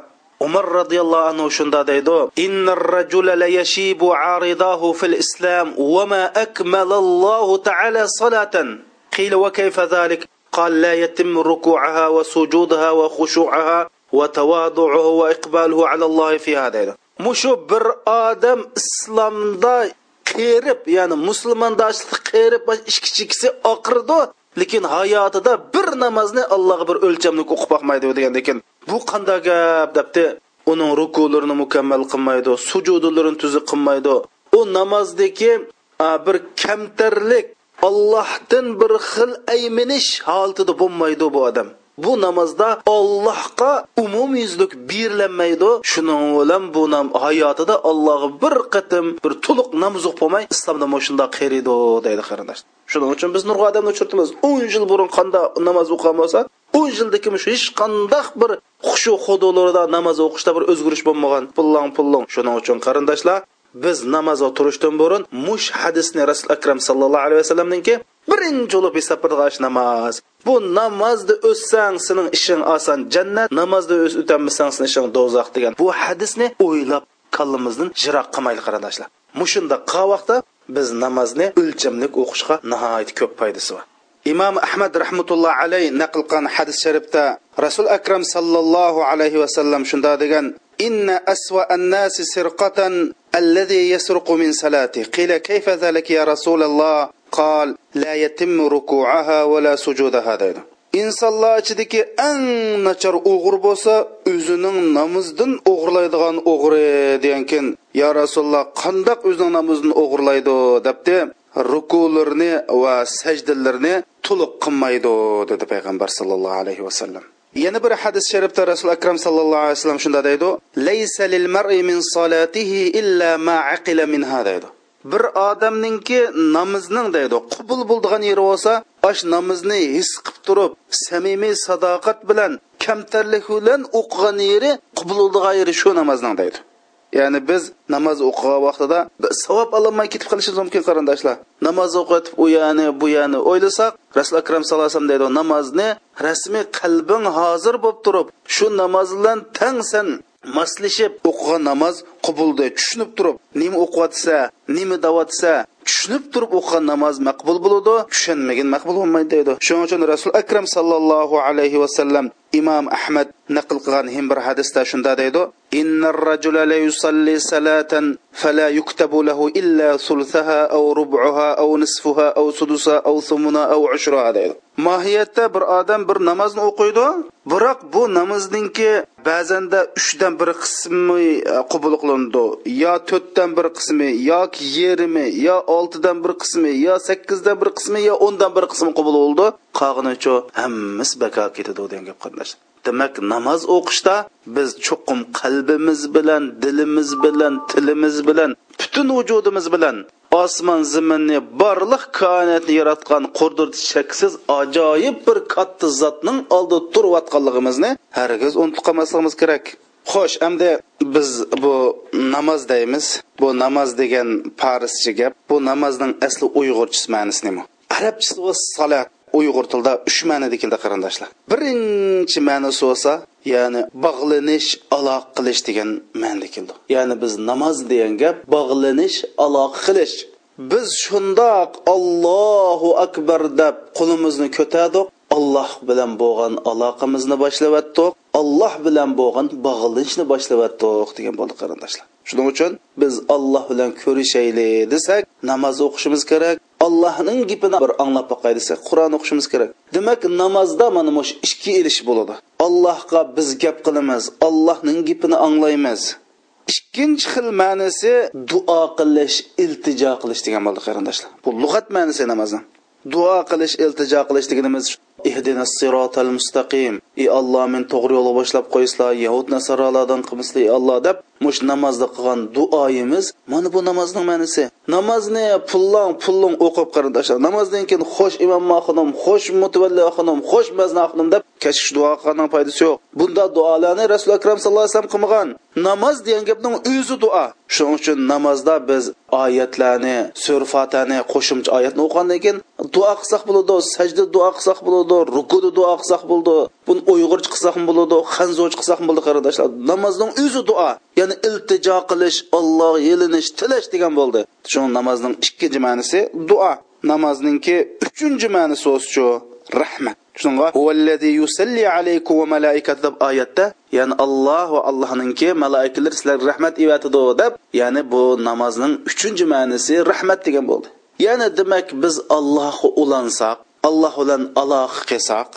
umar roziyallohu anhu shunda deydi innar rajula la yashibu aridahu fil islam va ma akmalallohu ta'ala salatan qila wa kayfa zalik قال لا يتم ركوعها وسجودها وخشوعها وتواضعه وإقباله على الله في هذا mushu bir odam islomda qerib ya'ni musulmondoshlikni qerib ichki chikisi oqirdi lekin hayotida bir namozni allohga bir o'lchamni o'qib boqmaydi degan ekan bu qanday gap debdi. Uning rukularini mukammal qilmaydi sujudlarini tuzi qilmaydi u namozdagi bir kamtarlik allohdan bir xil ayminish holatida bo'lmaydi bu odam. Bu namozda Allohga umumyuzlik berilinmaydi shuning bilan bu nam hayotida Allohga bir qatim bir to'liq namoz o'qib bo'lmay islomda shunda qeriydi deydi qarindosh. Shuning uchun biz nurg'a odamni uchirtimiz. O'n yil burun qanday namoz o'qigan bo'lsa o'n yildagi hech qandaq bir xushu xudolarida namoz o'qishda bir o'zgarish bo'lmagan. Pullang pullang shuning uchun qarindoshlar biz namozga turishdan burun mush hadisni rasul akram sallallohu alayhi vasallamninki birinchi bo'lib hisoblash namoz. Bu namozda o'ssang sening ishing oson. Jannat namozda o'tamasang sening ishing do'zax degan. Bu hadisni o'ylab kallamizdan jiroq qilmaylik qarindoshlar mushunda qavaqda biz namozni o'lchamlik o'qishga nihoyat ko'p foydasi bor. Imom ahmad rahmatulloh alay naql qilgan hadis sharifda rasul akram sallallohu alayhi vasallam shunda degan inna سرقة الذي sirqatan من yasruqu min salati. ذلك يا رسول ya qol la yatimmu ruku'aha va la sujudaha dedi insonlar ichidagi eng nachar o'g'ir bo'lsa o'zining namozdan o'g'irlaydigan o'g'ri degankin yo rasululloh qandoq o'zining namozini o'g'irlaydi? debdi. Rukularni va sajdalarni to'liq qilmaydi dedi payg'ambar sollallohu alayhi vasallam yana bir hadis sharifda rasul akram sallallohu alayhi vasallam shunda deydi laysa lil mar'i min solatihi illa ma aqila minha deydi. Bir odamningki namozning deydi qubul bo'ldigan yeri bo'lsa osh namozni his qilib turib samimiy sadoqat bilan kamtarlik bilan o'qigan yeri qubul bo'ldigan yeri shu namozning deydi. Ya'ni biz namoz o'qigan vaqtida savob ololmay ketib qolishimiz mumkin qarindoshlar. Namoz o'qitib u yani bu yani o'ylasak rasul akram sallallohu alayhi vasallam deydi namozni rasmiy qalbing hozir bo'lib turib shu namoz bilan tang san moslashib o'qigan namoz qubuldi tushunib turib nima o'qiyotsa nima davatsa tushunib turib o'qigan namoz maqbul bo'ladi tushunmagan maqbul bo'lmaydi deydi. Shuning uchun rasul akram sallallohu alayhi vasallam imom ahmad naql qilgan him bir hadisda shunda deydi innar rajula la yusalli salatan fala yuktabu lahu illa sulsaha aw rub'uha aw nisfuha aw sudusa aw thumuna aw ushruha deydi. Mohiyatda bir odam bir namozni o'qiydi biroq bu namozningki ba'zanda uchdan bir qismi e, qubul qilindi. Yo to'rtdan bir qismi yoki yerimi yo oltidan bir qismi yo sakkizdan bir qismi yo o'ndan bir qismi qubul bo'ldi. Qolganichu hammasi bako ketadi degan gap qarindosh demak namoz o'qishda biz cho'qim qalbimiz bilan dilimiz bilan tilimiz bilan butun vujudimiz bilan osmon zaminni borliq koinotni yaratgan qurdir shaksiz ajoyib bir katta zotning oldida turayotganligimizni hargiz unutib qolmasligimiz kerak. Xo'sh endi biz bu namoz deymiz. Bu namoz degan parischa gap bu namozning asli uyg'urchasi ma'nosi nima? Arabchasi salat. Uyg'ur tilida uch ma'noda keldi qarindoshlar. Birinchi ma'nosi bo'lsa ya'ni bog'lanish aloq qilish degan ma'noda keldi ya'ni biz namoz degan gap bog'lanish aloq qilish. Biz shundoq allohu akbar deb qo'limizni ko'tardik. Alloh bilan bo'lgan aloqamizni boshlayotdik alloh bilan bo'lgan bog'lanishni boshlayotdik degan bo'ldi qarindoshlar. Shuning uchun biz alloh bilan ko'rishaylik desak namoz o'qishimiz kerak allohning gapini bir anglab boqay desak qur'on o'qishimiz kerak. Demak namozda mana mush ikki ilish bo'ladi. Allohga biz gap qilamiz allohning gapini anglaymiz. Ikkinchi xil ma'nosi duo qilish iltijo qilish degan bo'ldi qarindoshlar. Bu lug'at ma'nosi namozni duo qilish iltijo qilish deganimiz ihdina sirotal mustaqim. Ey alloh men to'g'ri yo'lga boshlab qo'ysizlar yahud nasoralardan qilmaslar ey olloh deb mush namozda qilgan duoyimiz mana bu namozning ma'nosi. Namozni pullang pullang o'qib qarindoshlar. Namozdan keyin xo'sh imom xonim xo'sh mutavalli xonim xo'sh mazna xonim deb kashish duo qilganning foydasi yo'q. Bunda duolarni rasul akram sallallohu alayhi vasallam qilmagan. Namoz degan gapning o'zi duo. Shuning uchun namozda biz oyatlarni sur fatani qo'shimcha oyatni o'qigandan keyin duo qilsak bo'ladi sajda duo qilsak bo'ladi rukuda duo qilsak bo'ladi buni uyg'urcha qilsak bo'ladi hanzoch qilsak bo'ladi qarindoshlar namozning o'zi duo ya'ni iltijo qilish olloh yelinish tilash degan bo'ldi. Shu namozning ikkinchi ma'nosi duo namozningki uchinchi ma'nosi shu rahmat. Shunga huvallazi yusalli alaykum va malaikatu deb oyatda ya'ni alloh va allohninki malaikalar sizlarga rahmat evatidi deb ya'ni bu namozning uchinchi ma'nosi rahmat degan bo'ldi. Ya'ni demak biz allohga ulansak alloh bilan aloqa qilsak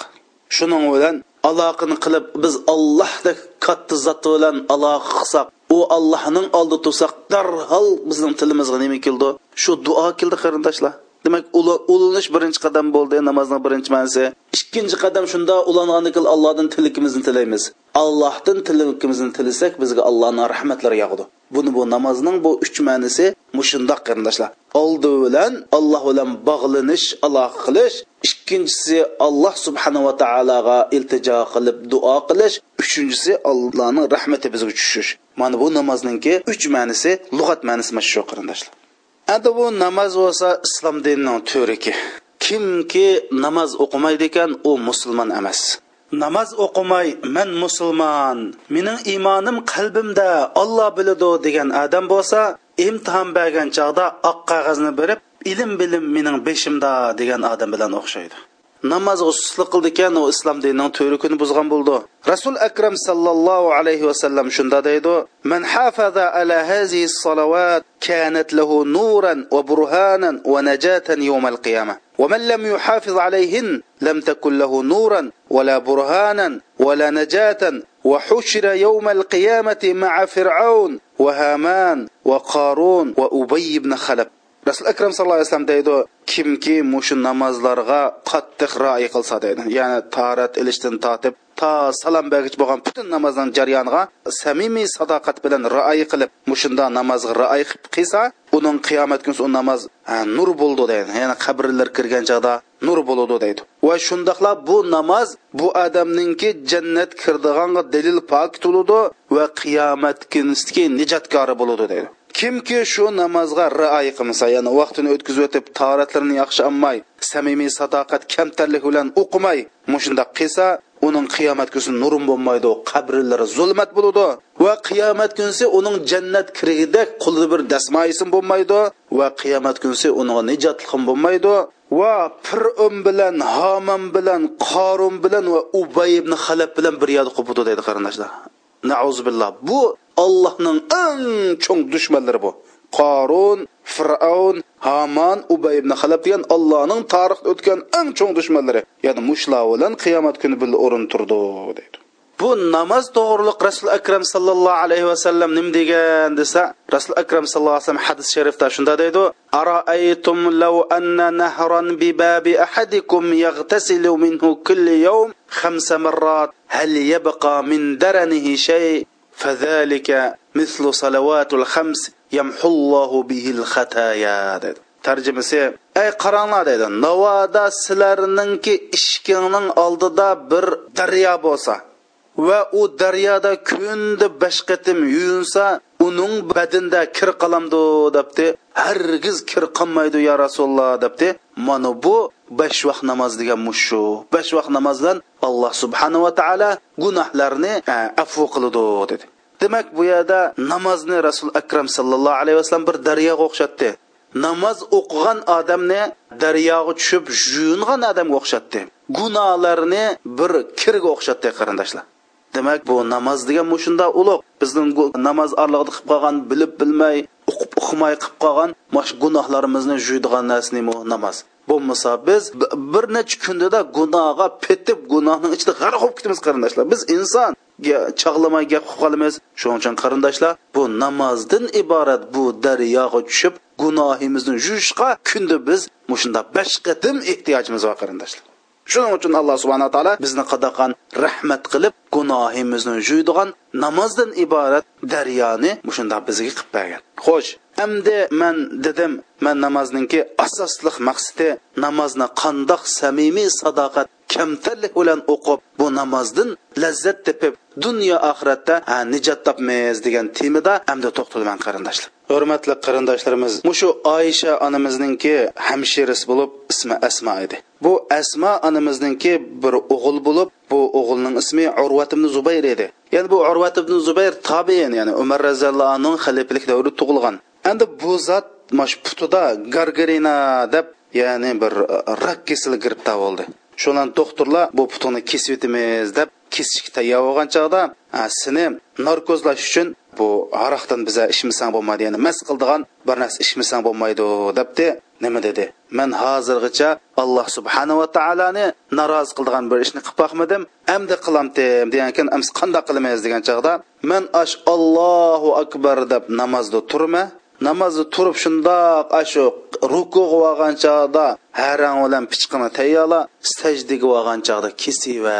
shuning bilan aloqani qilib biz allohdek katta zot bilan aloqa qilsak u allohning oldida tursak darhol bizning tilimizga nima keldi? Shu duo keldi qarindoshlar. Demak ulanish birinchi qadam bo'ldi namozning birinchi ma'nosi. Ikkinchi qadam shunda ulangandan keyin allohdan tilakimizni tilaymiz. Allohdan tilakimizni tilasak bizga allohning rahmatlari yog'di. Buni bu namozning bu uch ma'nosi mushundoq qarindoshlar. Oldi bilan alloh bilan bog'lanish aloqa qilish ikkinchisi alloh subhanava taologa iltijo qilib duo qilish uchinchisi allohning rahmati bizga tushish. Mana bu namozningki uch ma'nosi lug'at ma'nosi mana shu qarindoshlar. Endi bu namoz bo'lsa islom dinining turiki. Kimki namoz o'qimaydi ekan u musulmon emas. Namoz o'qimay men musulmon mening iymonim qalbimda olloh biladi degan odam bo'lsa imtihon bergan chog'da oq qog'ozni berib ilm bilim mening beshimda degan odam bilan o'xshaydi. Namozga suslik qildi ekan u islom dinining to'rikini buzgan bo'ldi rasul akram sallallohu alayhi vasallam shunda deydi man hafaza ala hazihi salawat kanat lahu nuran va burhanan va najatan yawm al qiyamah ومن لم يحافظ عليهن لم تكن له نورا ولا برهانا ولا نجاة وحشر يوم القيامة مع فرعون وهامان وقارون وأبي بن خلف rasul akram sallallohu alayhi vasallam deydi kimki mushu namozlarga qattiq rioya qilsa deydi. Ya'ni tarat ilishdan tortib to salom bergich bo'lgan butun namozning jarayoniga samimiy sadoqat bilan rioya qilib mushunda namozga rioya qilsa uning qiyomat kuni u namoz nur bo'ldi deydi. Ya'ni qabrlar kirgan chog'da nur bo'ladi deydi. Va shundoqla bu namoz bu odamninki jannat kirdiganga dalil pok bo'ladi va qiyomat kunisidagi nijotkori bo'ladi deydi. Kimki shu namozga rioya qilmasa ya'ni vaqtini o'tkazib o'tib toratlarini yaxshi olmay samimiy sadoqat kamtarlik bilan o'qimay mushundoq qilsa uning qiyomat kuni nurim bo'lmaydi qabrlari zulmat bo'ladi va qiyomat kunsi uning jannat kirigidek qulida bir dasmoyisim bo'lmaydi va qiyomat kunsi uning nijotliqim bo'lmaydi va fir'un um bilan haman bilan qorun bilan va ubay ibn halab bilan bir yerda qolibdi deydi qarindoshlar. Nauzubillah. Bu allohning eng cho'ng dushmanlari bu. Qorun fir'avn haman ubay ibn halab degan allohning tarixda o'tgan eng cho'ng dushmanlari. Ya'ni mushlar bilan qiyomat kuni bir o'rin turdi deydi. Bu namoz to'g'riliq rasul akram sallallohu alayhi vasallam nim degan desa rasul akram sallallohu alayhi vasallam hadis sharifda shunda deydi araaytum law anna nahran bi babi ahadikum yaghtasilu minhu kulli yawm khamsa marrat hal yabqa min daranihi shay. فذلك مثل صلوات الخمس يمحو الله به الخطايا tarjimasi ey qaranglar dedi navoda sizlarningki ishkingning oldida bir daryo bo'lsa va u daryoda kunda besh yuyinsa uning badinda kir qolamdi debdi. Hargiz kir qolmaydi yo rasululloh debdi. Mana bu besh vaqt namoz degan mushu besh vaqt namozdan alloh subhanava taolo gunohlarni e, afv qiladi dedi. Demak bu yerda namozni rasul akram sallallohu alayhi vasallam bir daryoga o'xshatdi. Namoz o'qigan odamni daryoga tushib yuyingan odamga o'xshatdi. Gunohlarni bir kirga o'xshatdi qarindoshlar. Demak bu namoz degan mushunda ulug' bizning namoz orlig'ida qilib qolgan bilib bilmay o'qib o'qimay qilib qolgan mash gunohlarimizni yuydigan narsa namoz. Bo'lmasa biz bir necha kundada gunohga petib gunohning ichida g'arq bo'lib ketamiz qarindoshlar. Biz inson chog'lamay gap qilib qolamiz shuning uchun qarindoshlar bu namozdan iborat bu daryoga tushib gunohimizni yuvishga kunda biz mushunda besh qatim ehtiyojimiz bor qarindoshlar. Shuning uchun alloh subhana taolo bizni qadaqan rahmat qilib gunohimizni yuydigan namozdan iborat daryoni mushunda bizga qilib bergan. Xo'sh endi man dedim man namozninki asosliq maqsadi namozni qandoq samimiy sadoqat kamtarlik bilan o'qib bu namozdan lazzat tepib dunyo oxiratda nijot topmiz degan temada hamda to'xtalman qarindoshlar. Hurmatli qarindoshlarimiz mushu oysha onamizningki hamshirasi bo'lib ismi asma edi. Bu asma onamizningki bir o'g'il bo'lib bu o'g'ilning ismi urvat ibn zubayr edi. Ya'ni bu urvat ibn zubayr tobiin ya'ni umar roziyallohu anhu xalifalik davrida tug'ilgan. Endi bu zot mash putida gargarina deb ya'ni bir e, rak kasali giribtar bo'ldi shundan doktorlar bu putini kesib o'tamiz deb kesishga tayyor bo'lgan chog'da seni narkozlash uchun bu aroqdan biza ichmasang bo'lmaydi ya'ni mas qildigan bir narsa ichmasang bo'lmaydi debdi nima dedi man hozirgacha alloh subhanava taoloni narozi qildigan bir ishni qilib boqmadim amdi qilamdim degan ekan qandoq qilamiz degan chog'da man ash allohu akbar deb namozda turma namozni turib shundoq shu ruku olgan chog'da harang bilan pichqini tayyorla sajdaga olgan chog'da kesiva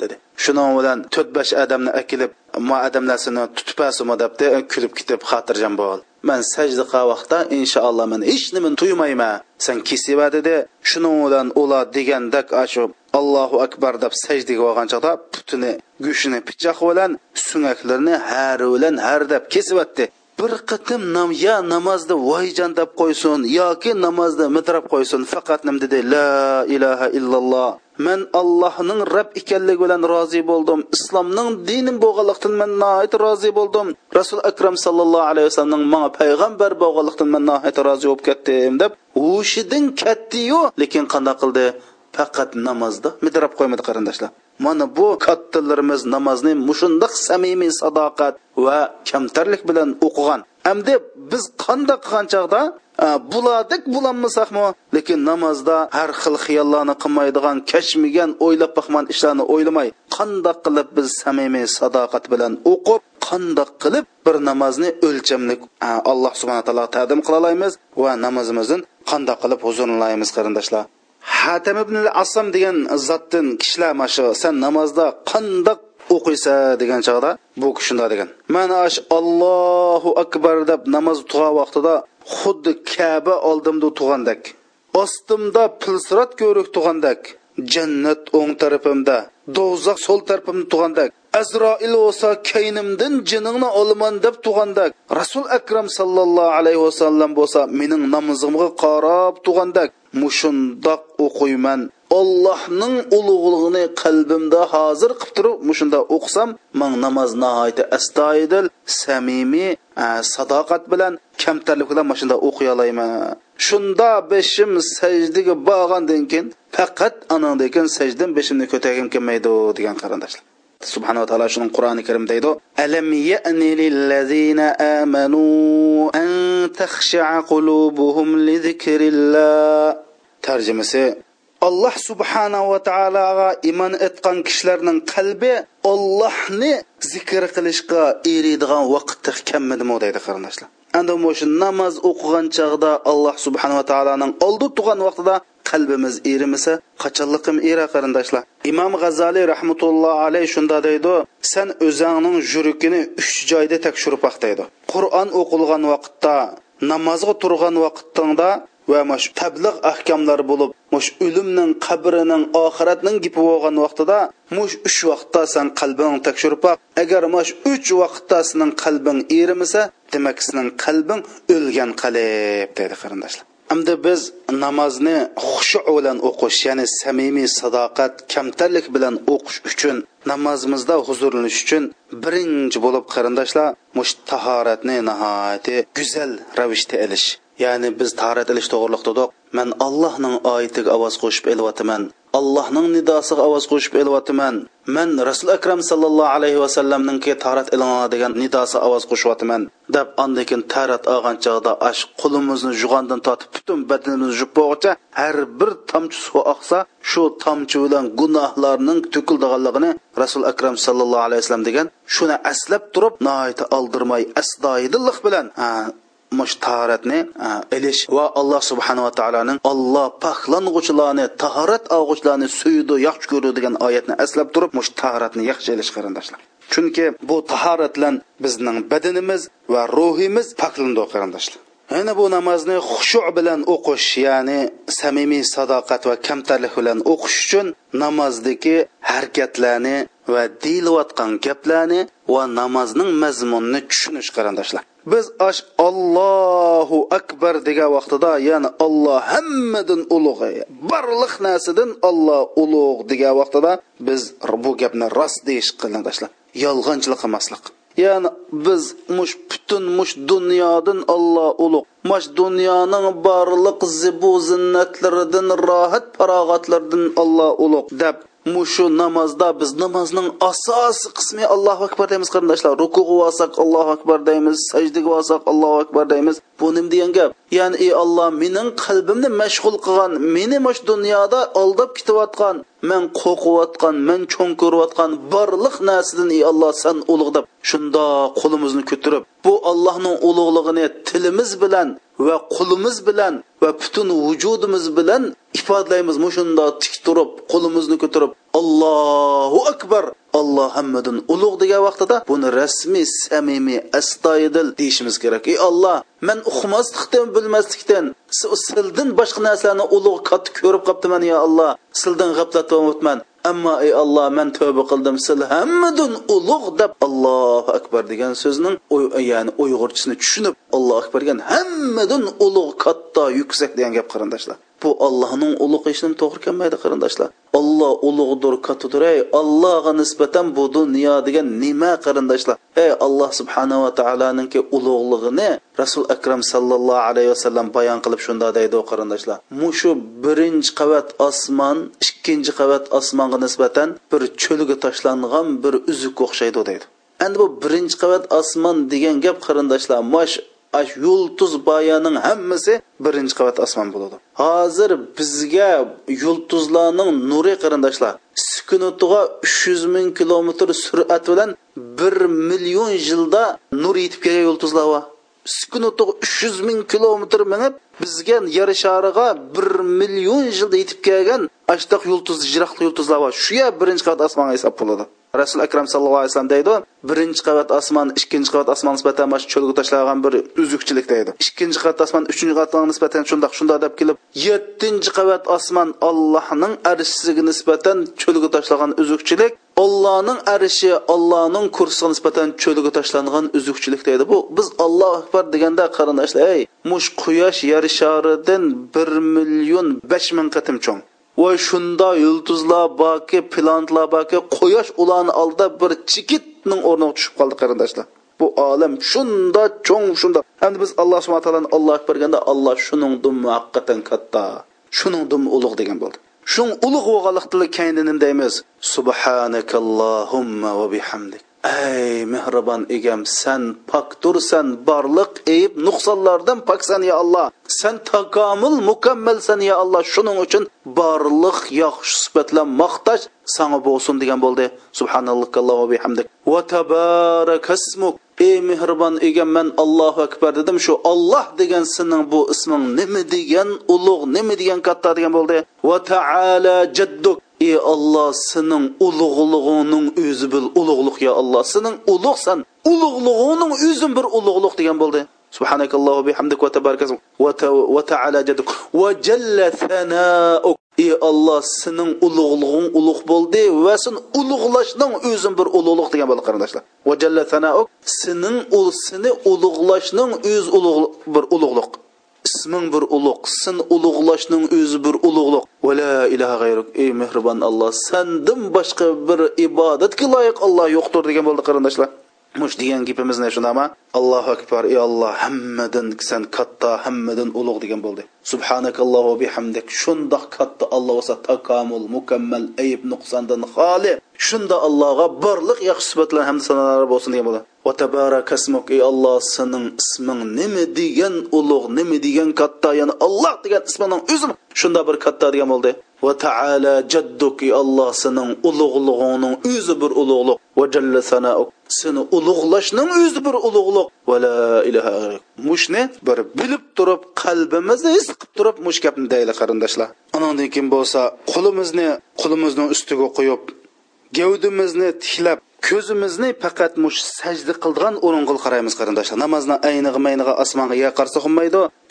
dedi. Shuning bilan to'rt besh odamni akilib ma odamlarsini tutibasimi debdi kulib ketib xotirjam bo'l man sajda qilgan vaqtda inshaalloh man hech nimani tuymayman san kesiva dedi. Shuning bilan ular degandak shu allohu akbar deb sajdaga olgan chog'da putini go'shtini pichoq bilan suyaklarini har bilan har deb kesyapti bir qitim nam ya namozda voyjon deb qo'ysin yoki namozda midrab qo'ysin faqat nim dedi la ilaha illalloh. Man allohning rob ekanligi bilan rozi bo'ldim. Islomning dinim bo'lganlikdan man nihoyat rozi bo'ldim. Rasul akram sallallohu alayhi vasallamning manga payg'ambar bo'lganlikdan man nihoyat rozi bo'lib ketdim deb hushidan ketdiyu lekin qanday qildi? Faqat namozda midrab qo'ymadi qarindoshlar. Mana bu kattalarimiz namozni mushundoq samimiy sadoqat va kamtarlik bilan o'qigan. Endi biz qanday qilgan chog'da e, buladik bulanmasaqmi lekin namozda har xil xiyollarni qilmaydigan kashmigan o'ylab boqman ishlarni o'ylamay qandoq qilib biz samimiy sadoqat bilan o'qib qandoq qilib bir namozni o'lchamli e, alloh subhana taolo tadim qila olamiz va namozimizni qandoq qilib huzurlanamiz qarindoshlar. Hatam ibn asam degan zotdan kishilar mana shu san namozda qandoq o'qiysa degan chog'da bu kishi shunday degan. Mana ash allohu akbar deb namoz tug'an vaqtida xuddi kaba oldimda tug'andek ostimda pilsirat ko'rik tug'andek jannat o'ng tarafimda do'zax so'l tarafimda tug'andek azroil bo'lsa kaynimdan jiningni olaman deb tug'andak. Rasul akram sallallohu alayhi vasallam bo'lsa mening namozimga qarab tug'andak. Mushundoq o'qiyman. Ollohning ulug'lig'ini qalbimda hozir qilib turib mushunda o'qisam man namoz nihoyatda astoydil samimiy sadoqat bilan kamtarlik bilan mana shunda o'qiy olayman shunda beshim sajdaga borgandan keyin faqat anandan keyin sajdan beshimni ko'targim kelmaydi degan qarindoshlar. Subhanava taolo shuni qur'oni karimda deydi alam ya'ni lillazina amanu an takhsha'a qulubuhum li zikrillah. Tarjimasi alloh subhanava taologa iymon etgan kishilarning qalbi ollohni zikr qilishga eriydigan vaqtda kammidimi deydi qarindoshlar. Endi shu namoz o'qigan chog'da alloh subhanava taoloning oldi turgan vaqtida qalbimiz erimasa qachonliqim era qarindoshlar? Imom g'azaliy rahmatulloh alayh shunda deydi san o'zingning yurikini uch joyda tekshirib baq deydi. Qur'on o'qilgan vaqtda namozga turgan vaqtingda va mush tabliq ahkamlari bo'lib mush o'limning qabrining oxiratning gipi bo'lgan vaqtida mush uch vaqtda san qalbing tekshirib baq. Agar mush uch vaqtda sening qalbing erimasa demak sizning qalbing o'lgan qalb deydi qarindoshlar hamda biz namozni xushu bilan o'qish, ya'ni samimiy sadoqat, kamtarlik bilan o'qish uchun namozimizda huzurlanish uchun birinchi bo'lib qarindoshlar mush tahoratni nihoyatda go'zal ravishda ilish. Ya'ni biz tahorat ilish to'g'riliqda dedik. Men Allohning oyatiga ovoz qo'shib elyapman. Allohning nidosiga ovoz qo'shib elyapman man rasul akram sallallohu alayhi vasallamninki tarat ilona degan nidosi ovoz qo'shyapman deb andekin tarat olgan chog'da ash qo'limizni jug'andan tortib butun badanimizni yuvib bo'lguncha har bir tomchi suv oqsa shu tomchi bilan gunohlarning to'kildiganligini rasul akram sallallohu alayhi vasallam degan shuni aslab turib noita oldirmay astoydillik bilan mush tahoratni ilish e, va alloh subhanava taoloning olloh paklang'uchilarni tahorat olg'uchilarni suydi yaxshi ko'rdi degan oyatni eslab turib mush tahoratni yaxshi ilish qarindoshlar. Chunki bu tahorat bilan bizning badanimiz va ruhimiz paklandi qarindoshlar. Yana bu namozni xushu bilan o'qish ya'ni samimiy sadoqat va kamtarlik bilan o'qish uchun namozdagi harakatlarni va deyilayotgan gaplarni va namozning mazmunini tushunish qarindoshlar. Biz ash allohu akbar degan vaqtida ya'ni olloh hammadan ulug' e, barliq narsadan olloh ulug' degan vaqtida biz bu gapni rost deyish qarindoshlar yolg'onchilik qilmaslik. Ya'ni biz mush butun mush dunyodan olloh ulug' mush dunyoning barliq zibu zinnatlaridan rohat farog'atlaridan olloh ulug' deb mushu namozda biz namozning asosiy qismi allohu akbar deymiz qarindoshlar. Rukuga olsak allohu akbar deymiz sajdaga olsak allohu akbar deymiz. Bu nim degan gap? Ya'ni ey olloh mening qalbimni mashg'ul qilgan meni mush dunyoda aldab ketayotgan men qo'rqiyotgan men cho'ng ko'rayotgan barliq narsadan ey olloh san ulug' deb. Shunda qo'limizni ko'tarib bu allohning ulug'lig'ini tilimiz bilan va qo'limiz bilan va butun vujudimiz bilan ifodalaymiz mushunda tik turib qo'limizni ko'tarib allohu akbar alloh hammadan ulug' degan vaqtida buni rasmiy samimiy astoydil deyishimiz kerak. Ey olloh man uqmaslikdan bilmaslikdan sildan boshqa narsalarni ulug' katta ko'rib qolibdiman yo alloh. Sildan g'aflat bo'libman ammo ey olloh man tavba qildim sil hammadan ulug' deb allohu akbar degan so'zning ya'ni uyg'urchisini tushunib allohu akbar degan hammadan ulug' katta yuksak degan gap qarindoshlar. Bu allohning ulug' ishini to'g'ri kelmaydi qarindoshlar. Olloh ulug'dir kattadir ey allohga nisbatan bu dunyo degan nima qarindoshlar? Ey alloh subhanava taoloninki ulug'lig'ini rasul akram sallallohu alayhi vasallam bayon qilib shunda deydi qarindoshlar. Mushu birinchi qavat osmon ikkinchi qavat osmonga nisbatan bir cho'lga tashlangan bir uzuk o'xshaydi deydi. Endi bu birinchi qavat osmon degan gap qarindoshlar mash boyaning hammasi birinchi qavat osmon bo'ladi. Hozir bizga yulduzlarning nuri qarindoshlar sukunatiga uch yuz ming kilometr surat bilan bir million yilda nur yetib kelgan yulduzlar bor. Sukunatiga uch yuz ming kilometr minib bizga yer shariga bir million yilda yetib kelgan ashtaq yulduz jiroqli yulduzlar bor. Shu birinchi qavat osmonga hisob bo'ladi. Rasul akram sallallohu alayhi vasallam deydi birinchi qavat osmon ikkinchi qavat osmon nisbatan mana shu cho'lga tashlangan bir uzukchilik deydi. Ikkinchi qavat osmon uchinchi qavatga nisbatan shundoq shundoq deb kelib yettinchi qavat osmon allohning arishiga nisbatan cho'lga tashlagan uzukchilik allohning arshi allohning kursiga nisbatan cho'lga tashlangan uzukchilik deydi. Bu biz olloh akbar deganda qarindoshlar ey mush quyosh yer sharidan bir million besh ming qatim cho'ng. Va shunda yulduzlar borki planetlar borki quyosh ularni oldida bir chikitning o'rniga tushib qoldi qarindoshlar. Bu olam shunda cho'ng shunda. Endi biz alloh subhana taoloni alloh berganda alloh shuningdin haqiqatan katta shuningdin ulug' degan bo'ldi. Shun ulug' bo'lganlikdan keyin nima deymiz. Subhanakallohumma va bihamdik. Ey mehribon egam san pokdursan barliq eyib nuqsonlardan poksan ya alloh san takomil mukammalsan ya alloh shuning uchun barliq yaxshi sifatlar maqtash sanga bo'lsin degan bo'ldi. Subhanalloh va bihamdik. Va tabarakasmuk ey mehribon egam man allohu akbar dedim shu olloh degan sening bu isming nima degan ulug' nima degan katta degan bo'ldi. Va taala jadduk. ey olloh sening ulug'lig'ingning o'zi bil ulug'liq ya alloh sening ulug'san ulug'lig'ingning o'zi bir ulug'liq degan bo'ldi سبحانك الله وبحمدك وتبارك اسمك وتعالى جدك وجل ثناؤك ey olloh sening ulug'lig'ing ulug' bo'ldi va sen ulug'lashning o'zing bir ulug'liq degan bo'ldi qarindoshlar va jalla sanauk sening seni ulug'lashning o'z ulug' bir ulug'liq Isming bir ulug' sen ulug'lashning o'zi bir ulug'liq. Va la ilaha g'ayruk ey mehribon alloh sandan boshqa bir ibodatga loyiq olloh yo'qdir degan bo'ldi qarindoshlar. Mush degan gapimizni shundaqmi allohu akbar ey olloh hammadan san katta hammadan ulug' degan bo'ldi. Subhanakalloh va bihamdik shundoq katta alloh bo'lsa takomul mukammal ayb nuqsondan xoli. Shunda allohga borliq yaxshi sifatlar hamda sanolar bo'lsin degan bo'ldi. Va tabarakasmuk ey olloh sening isming nima degan ulug' nima degan katta ya'ni alloh degan ismining o'zi shunda bir katta degan bo'ldi. Va taala jadduki alloh sening ulug'lig'ingning o'zi bir ulug'liq. Va jalla sana seni ulug'lashning o'zi bir ulug'liq. Va la ilaha mushni bir bilib turib qalbimizni his qilib turib mush gapni deyli qarindoshlar. Anandan keyin bo'lsa qo'limizni qo'limizning ustiga qo'yib gavdimizni tiklab ko'zimizni faqat mush sajda qildigan o'ringa qaraymiz qarindoshlar. Namozni ayniga maynig'i osmonga ya qarsa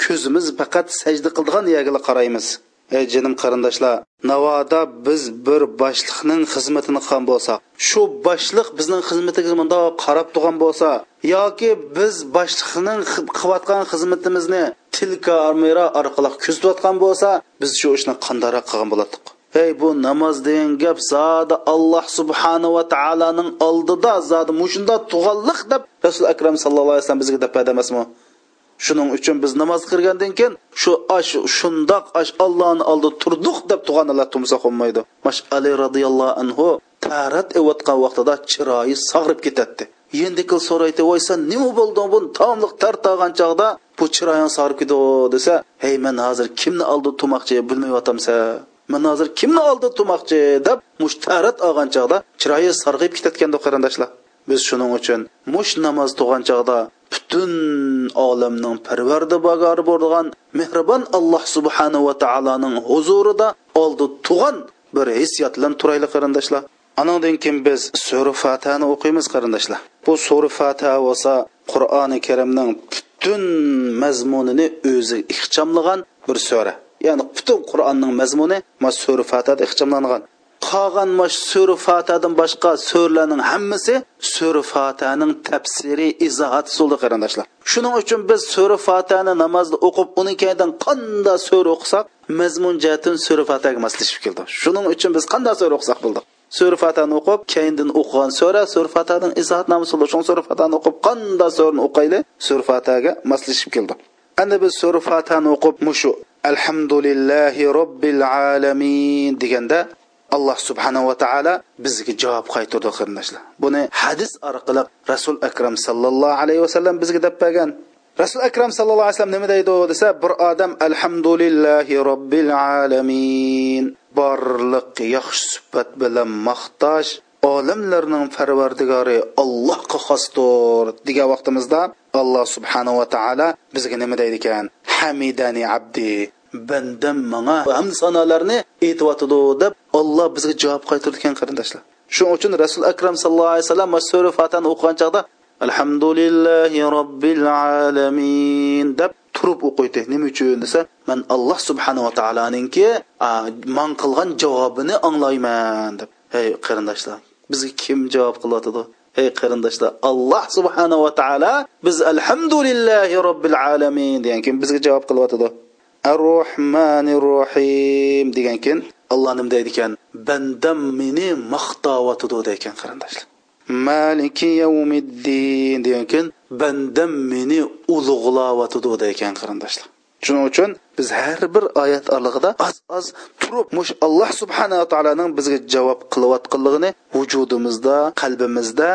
ko'zimiz faqat sajda qildigan yerga qaraymiz. Ey jinim qarindoshlar navoda biz bir boshliqning xizmatini qilgan bo'lsak shu boshliq bizning xizmatimizga bundoq qarab turgan bo'lsa yoki biz boshliqning qilayotgan xizmatimizni til kamera orqali kuzatayotgan bo'lsa biz shu ishni qandaroq qilgan bo'lardik? Ey bu namoz degan gap zodi alloh subhanahu va taoloning oldida zodi mushunda tug'anliq deb rasul akram sallallohu alayhi vasallam bizga deb emasmi? Shuning uchun biz namoz qilgandan keyin shu ash shundoq ash allohni oldida turdiq deb tug'anlar tumsa qolmaydi mash ali roziyallohu anhu tarat evatgan vaqtida chiroyi sag'rib ketadi endi kil so'raydi voy san nima bo'ldi bu tomliq tartag'an chog'da bu chiroying sag'rib ketdi desa hey men hozir kimni oldida turmoqchi bilmayyotamsa men hozir kimni oldida turmoqchi deb mush tarat olgan chog'da chiroyi sarg'ib ketayotgandi qarindoshlar. Biz shuning uchun mush namoz tug'an chog'da butun olamning parvardibogori bo'lgan mehribon alloh subhanahu va taoloning huzurida oldi tug'an bir hissiyot bilan turayli qarindoshlar. Anandan keyin biz sura fatani o'qiymiz qarindoshlar. Bu sura fatiha bo'lsa qur'oni karimning butun mazmunini o'zi ixchamlagan bir sura. Ya'ni butun qur'onning mazmuni ma sura fatihada ixchamlangan. Qolgan mash sura boshqa surlarning hammasi sura fatihaning tafsiri izohat usulida qarindoshlar. Shuning uchun biz sura fatihani namozda o'qib uni keyin qanday sura o'qisak mazmun jihatdan sura fatihaga moslashib keldi. Shuning uchun biz qanday sura o'qisak bo'ldi? Sura fatani o'qib keyindin o'qigan sura sura fatihadan izohat namusulda shu sura fatani o'qib qanday surani o'qayli sura fataga moslashib keldi. Endi biz sura fatani o'qib mushu alhamdulillahi robbil alamin deganda alloh subhanava taolo bizga javob qaytardi qarindoshlar buni hadis orqali rasul akram sallallohu alayhi vasallam bizga deb bergan. Rasul akram sallallohu alayhi vasallam nima deydi desa bir odam alhamdulillahi robbil alamin borliq yaxshi suhbat bilan maqtash olamlarning parvardigori allohga xosdir degan vaqtimizda alloh subhanava taolo bizga nima deydi ekan? Hamidani abdi bandam manga hamd sanolarni aytyotidi deb olloh bizga javob qaytardi qarindoshlar. Shuning uchun rasul akram sallallohu alayhi vasallam sura fatani o'qigan chog'da alhamdulillahi robbil alamin deb turib o'qiydi. Nima uchun desa man alloh subhanava taoloninki man qilgan javobini anglayman deb. Hey qarindoshlar bizga kim javob qilyotidi? Ey qarindoshlar alloh subhanava taolo biz alhamdulillahi robbil alamin degan keyin bizga javob qilyotidi? Ar rohmanir rohim degan alloh nima deydi ekan bandam meni maqtayotidi degan qarindoshlar. Maliki yavmiddin degankeyin bandam meni ulug'layotidi degan qarindoshlar. Shuning uchun biz har bir oyat orlig'ida oz oz turib mush alloh subhanava taoloning bizga javob qilayotganligini vujudimizda qalbimizda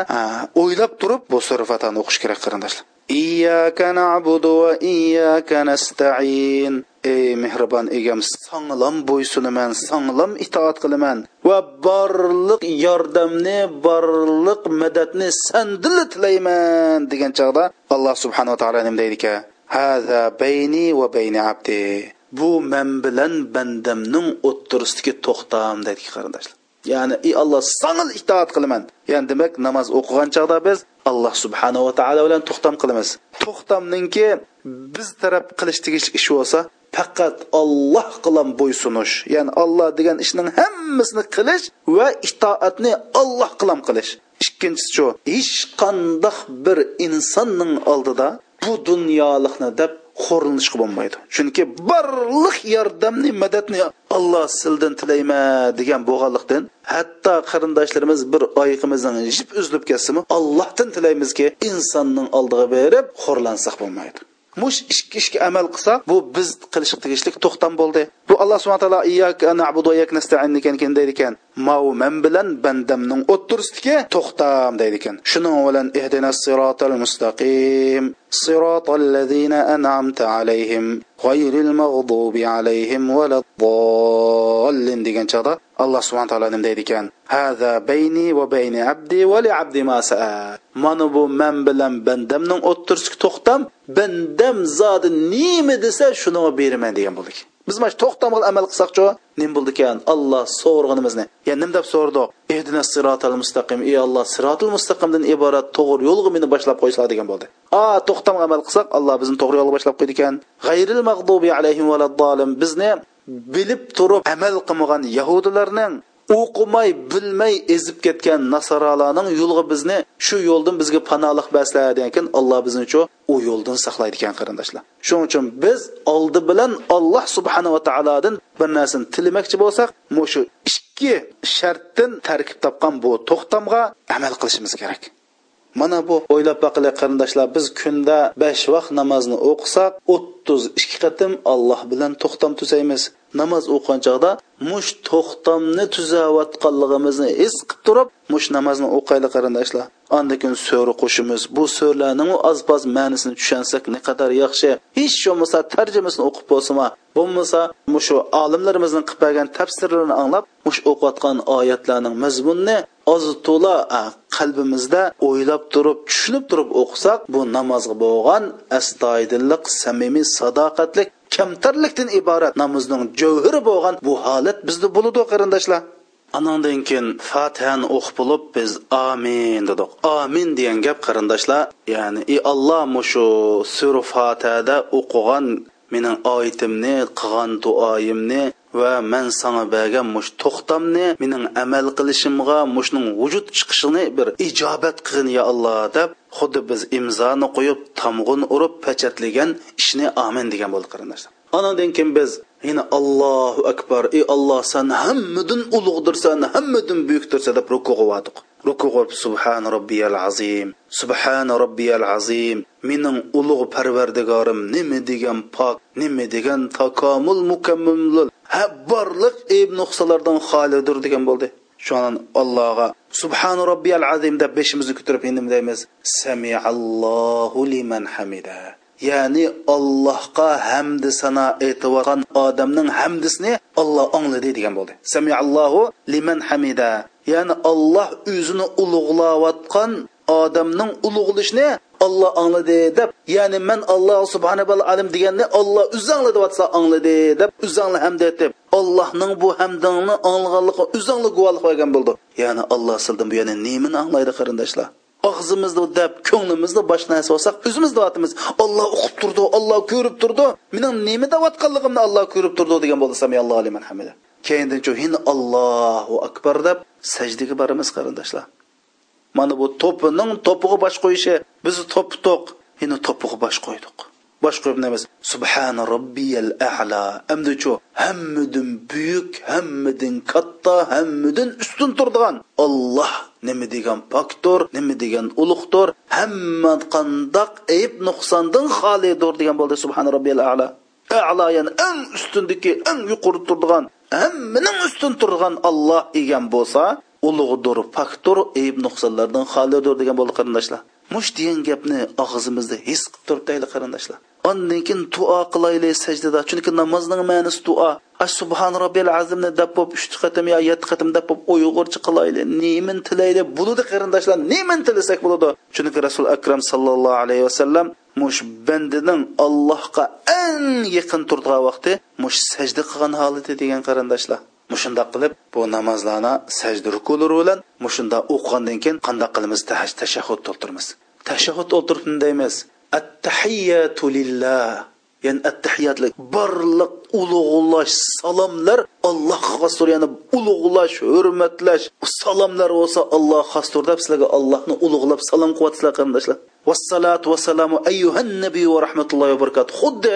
o'ylab turib bu surfatani o'qish kerak qarindoshlar. إياك na'budu وإياك iyyaka ey mehribon egam sanglam bo'ysunaman sanglam itoat qilaman. Va borliq yordamni borliq madadni sandila tilayman degan chog'da alloh subhanava taolo nima deydi haza bayni va bayni abdi. Bu men bilan bandamning o'ttirisidagi to'xtam deydi qarindoshlar ya'ni ey alloh sangil itoat qilaman. Ya'ni demak namoz o'qigan chog'da biz alloh subhanava taolo bilan to'xtam qilamiz. To'xtamninki biz taraf qilish tegishli ish bo'lsa faqat olloh qilan bo'ysunish ya'ni olloh degan ishning hammasini qilish va itoatni olloh qilam qilish. Ikkinchisi shu hech qandoq bir insonning oldida bu dunyolikni deb xo'rlanishga bo'lmaydi. Chunki barliq yordamni madadni alloh sildan tilayman degan bo'lganlikdan hatto qarindoshlarimiz bir oyiqimizdan jip uzilib ketsinmi allohdan tilaymizki insonning oldiga berib xo'rlansak bo'lmaydi. Mush ikki ishga amal qilsak bu biz qilish tegishlik to'xtam bo'ldi. Bu alloh subhana taolo iyyaka na'budu va iyyaka nasta'in ekan deydi ekan. mau men bilan bandamning o'ttirisdiki to'xtam deydi ekan shuning bilan ihdina sirotil mustaqim صراط الذين أنعمت عليهم غير المغضوب عليهم ولا الضالين. ديگان چاغدا الله سبحانه وتعالى نم دیدی کان هذا بيني وبين عبدي ولعبدي ما سأل. من بو من بلن بندم نم اترسك تختم بندم زاد نیم دسه شنو بیرمن دیگان بولیک biz mana to'xtamga amal qilsakchi nim bo'ldi ekan? Alloh so'rg'inimizni ya nim deb so'rdik ehdina sirotal mustaqim. Ey alloh sirotil mustaqimdan iborat to'g'ri yo'lga meni boshlab qo'yishlar degan bo'ldi. A to'xtamga amal qilsak alloh bizni to'g'ri yo'lga boshlab qo'ydi ekan. G'ayril mag'dubi alayhim bizni bilib turib amal qilmagan yahudilarning o'qimay bilmay ezib ketgan nasoralarning yo'lga bizni shu yo'ldan bizga panolik baslar degan alloh bizni chu u yo'ldan saqlaydi ekan qarindoshlar. Shuning uchun biz oldi bilan alloh subhanava taolodan bir narsani tilamoqchi bo'lsak shu ikki shartdan tarkib topgan bu to'xtamga amal qilishimiz kerak. Mana bu o'ylab baqili qarindoshlar biz kunda besh vaqt namozni o'qisak o'ttiz ikki qatim alloh bilan to'xtam tuzaymiz. Namoz o'qigan chog'da mush to'xtamni tuzayotganligimizni his qilib turib mush namozni o'qaylik qarindoshlar. Andan keyin so'ri qo'shimiz bu so'rlarning oz poz ma'nisini tushunsak ne qadar yaxshi? Hech bo'lmasa tarjimasini o'qib bo'lsama bo'lmasa mushu olimlarimizni qilib bergan tafsirlarini anglab mush o'qiyotgan oyatlarning mazmunini oz to'la qalbimizda o'ylab turib tushunib turib o'qisak bu namozga bo'lgan astoydillik samimiy sadoqatlik kamtarlikdan iborat namozning jovhiri bo'lgan bu holat bizda bo'ladi qarindoshlar. Anandan keyin fatihani o'qib bo'lib biz amin dedik. Amin degan gap qarindoshlar ya'ni ey alloh mushu sura fatihada o'qigan mening oyitimni qilgan duoyimni va man sanga bergan mush to'xtamni mening amal qilishimga mushning vujud chiqishini bir ijobat qilgin ya alloh deb xuddi biz imzoni qo'yib tomg'in urib pachatlagan ishni amin degan bo'ldi qarindoshlar. Anadan keyin biz yana allohu akbar ey olloh san hammadan ulug'dirsan hammadan buyukdirsan deb ruku qildik ruku qilib subhan robbiyal azim subhan robbiyal azim mening ulug' parvardigorim nima degan pok nima degan takomul mukammil ha borliq eb nuqsalardan xolidir degan bo'ldi. Shuning allohga Subhanu robbiyal azim deb beshimizni ko'tarib endi deymiz samiallohu liman hamida. Ya'ni allohga hamdi sano aytayotgan odamning hamdisini olloh angladi degan bo'ldi. Samiallohu liman hamida. Ya'ni olloh o'zini ulug'layotgan odamning ulug'lishni olloh angladi deb ya'ni man alloh subhanahu va alim deganni olloh o'zi angladyapsa angladi deb o'zangni hamd etib ollohning bu hamdingni anglaganligi o'zangni guvohlik bergan bo'ldi. Ya'ni olloh sildim bu yana nemani anglaydi qarindoshlar. Og'zimizda deb ko'nglimizda boshqa narsa bo'lsak o'zimiz deyapmiz. Olloh o'qib turdi olloh ko'rib turdi. Mening nima deyotganligimni olloh ko'rib turdi degan bo'ldi samiyallohu liman hamida keyindan hin allohu akbar deb sajdaga boramiz qarindoshlar. Mana bu to'pining to'pig'i bosh qo'yishi. Biz to'pi to'q endi to'pig'i bosh qo'ydik. Bosh qo'yib nemiz subhana robbiyal a'la. Amdichu hammadan buyuk hammadan katta hammadan ustun turdigan. Olloh nima degan pokdir nima degan ulug'dir hamma qandoq ayb nuqsondan xolidir degan bo'ldi subhana robbiyal a'la. A'la ya'ni eng ustundagi eng yuqori turdigan hammaning ustun turgan olloh egan bo'lsa ulug'dir pokdir ayb nuqsonlardan xolidir degan bo'ldi qarindoshlar. Mush degan gapni og'zimizda his qilib turibdi qarindoshlar. Ondan keyin duo qilaylik sajdada chunki namozning ma'nosi duo. Ash subhan robbil azimni deb bo'lib uch qatim yo yetti qatim deb bo'lib uyg'urcha qilaylik nemin tilayli bo'ladi qarindoshlar nemin tilasak bo'ladi. Chunki rasul akram sallallohu alayhi vasallam mush bandining allohga eng yaqin turgan vaqti mush sajda qilgan holati degan qarindoshlar. Mushundoq qilib bu namozlarni sajda rukulari bilan mushunda o'qigandan keyin qandoq qilamiz? Tashahhud o'ltiramiz tashahhud o'ltirib deymiz. Attahiyatu lillah. Ya'ni attahiyatlik barliq ulug'lash salomlar allohga xosdir. Ya'ni ulug'lash hurmatlash. Salomlar bo'lsa alloh xosdir deb sizlarga allohni ulug'lab salom qilyapsizlar qarindoshlar. Vassalatu vassalamu ayyuhan nabiy va rahmatullohi va barakatuh. Xuddi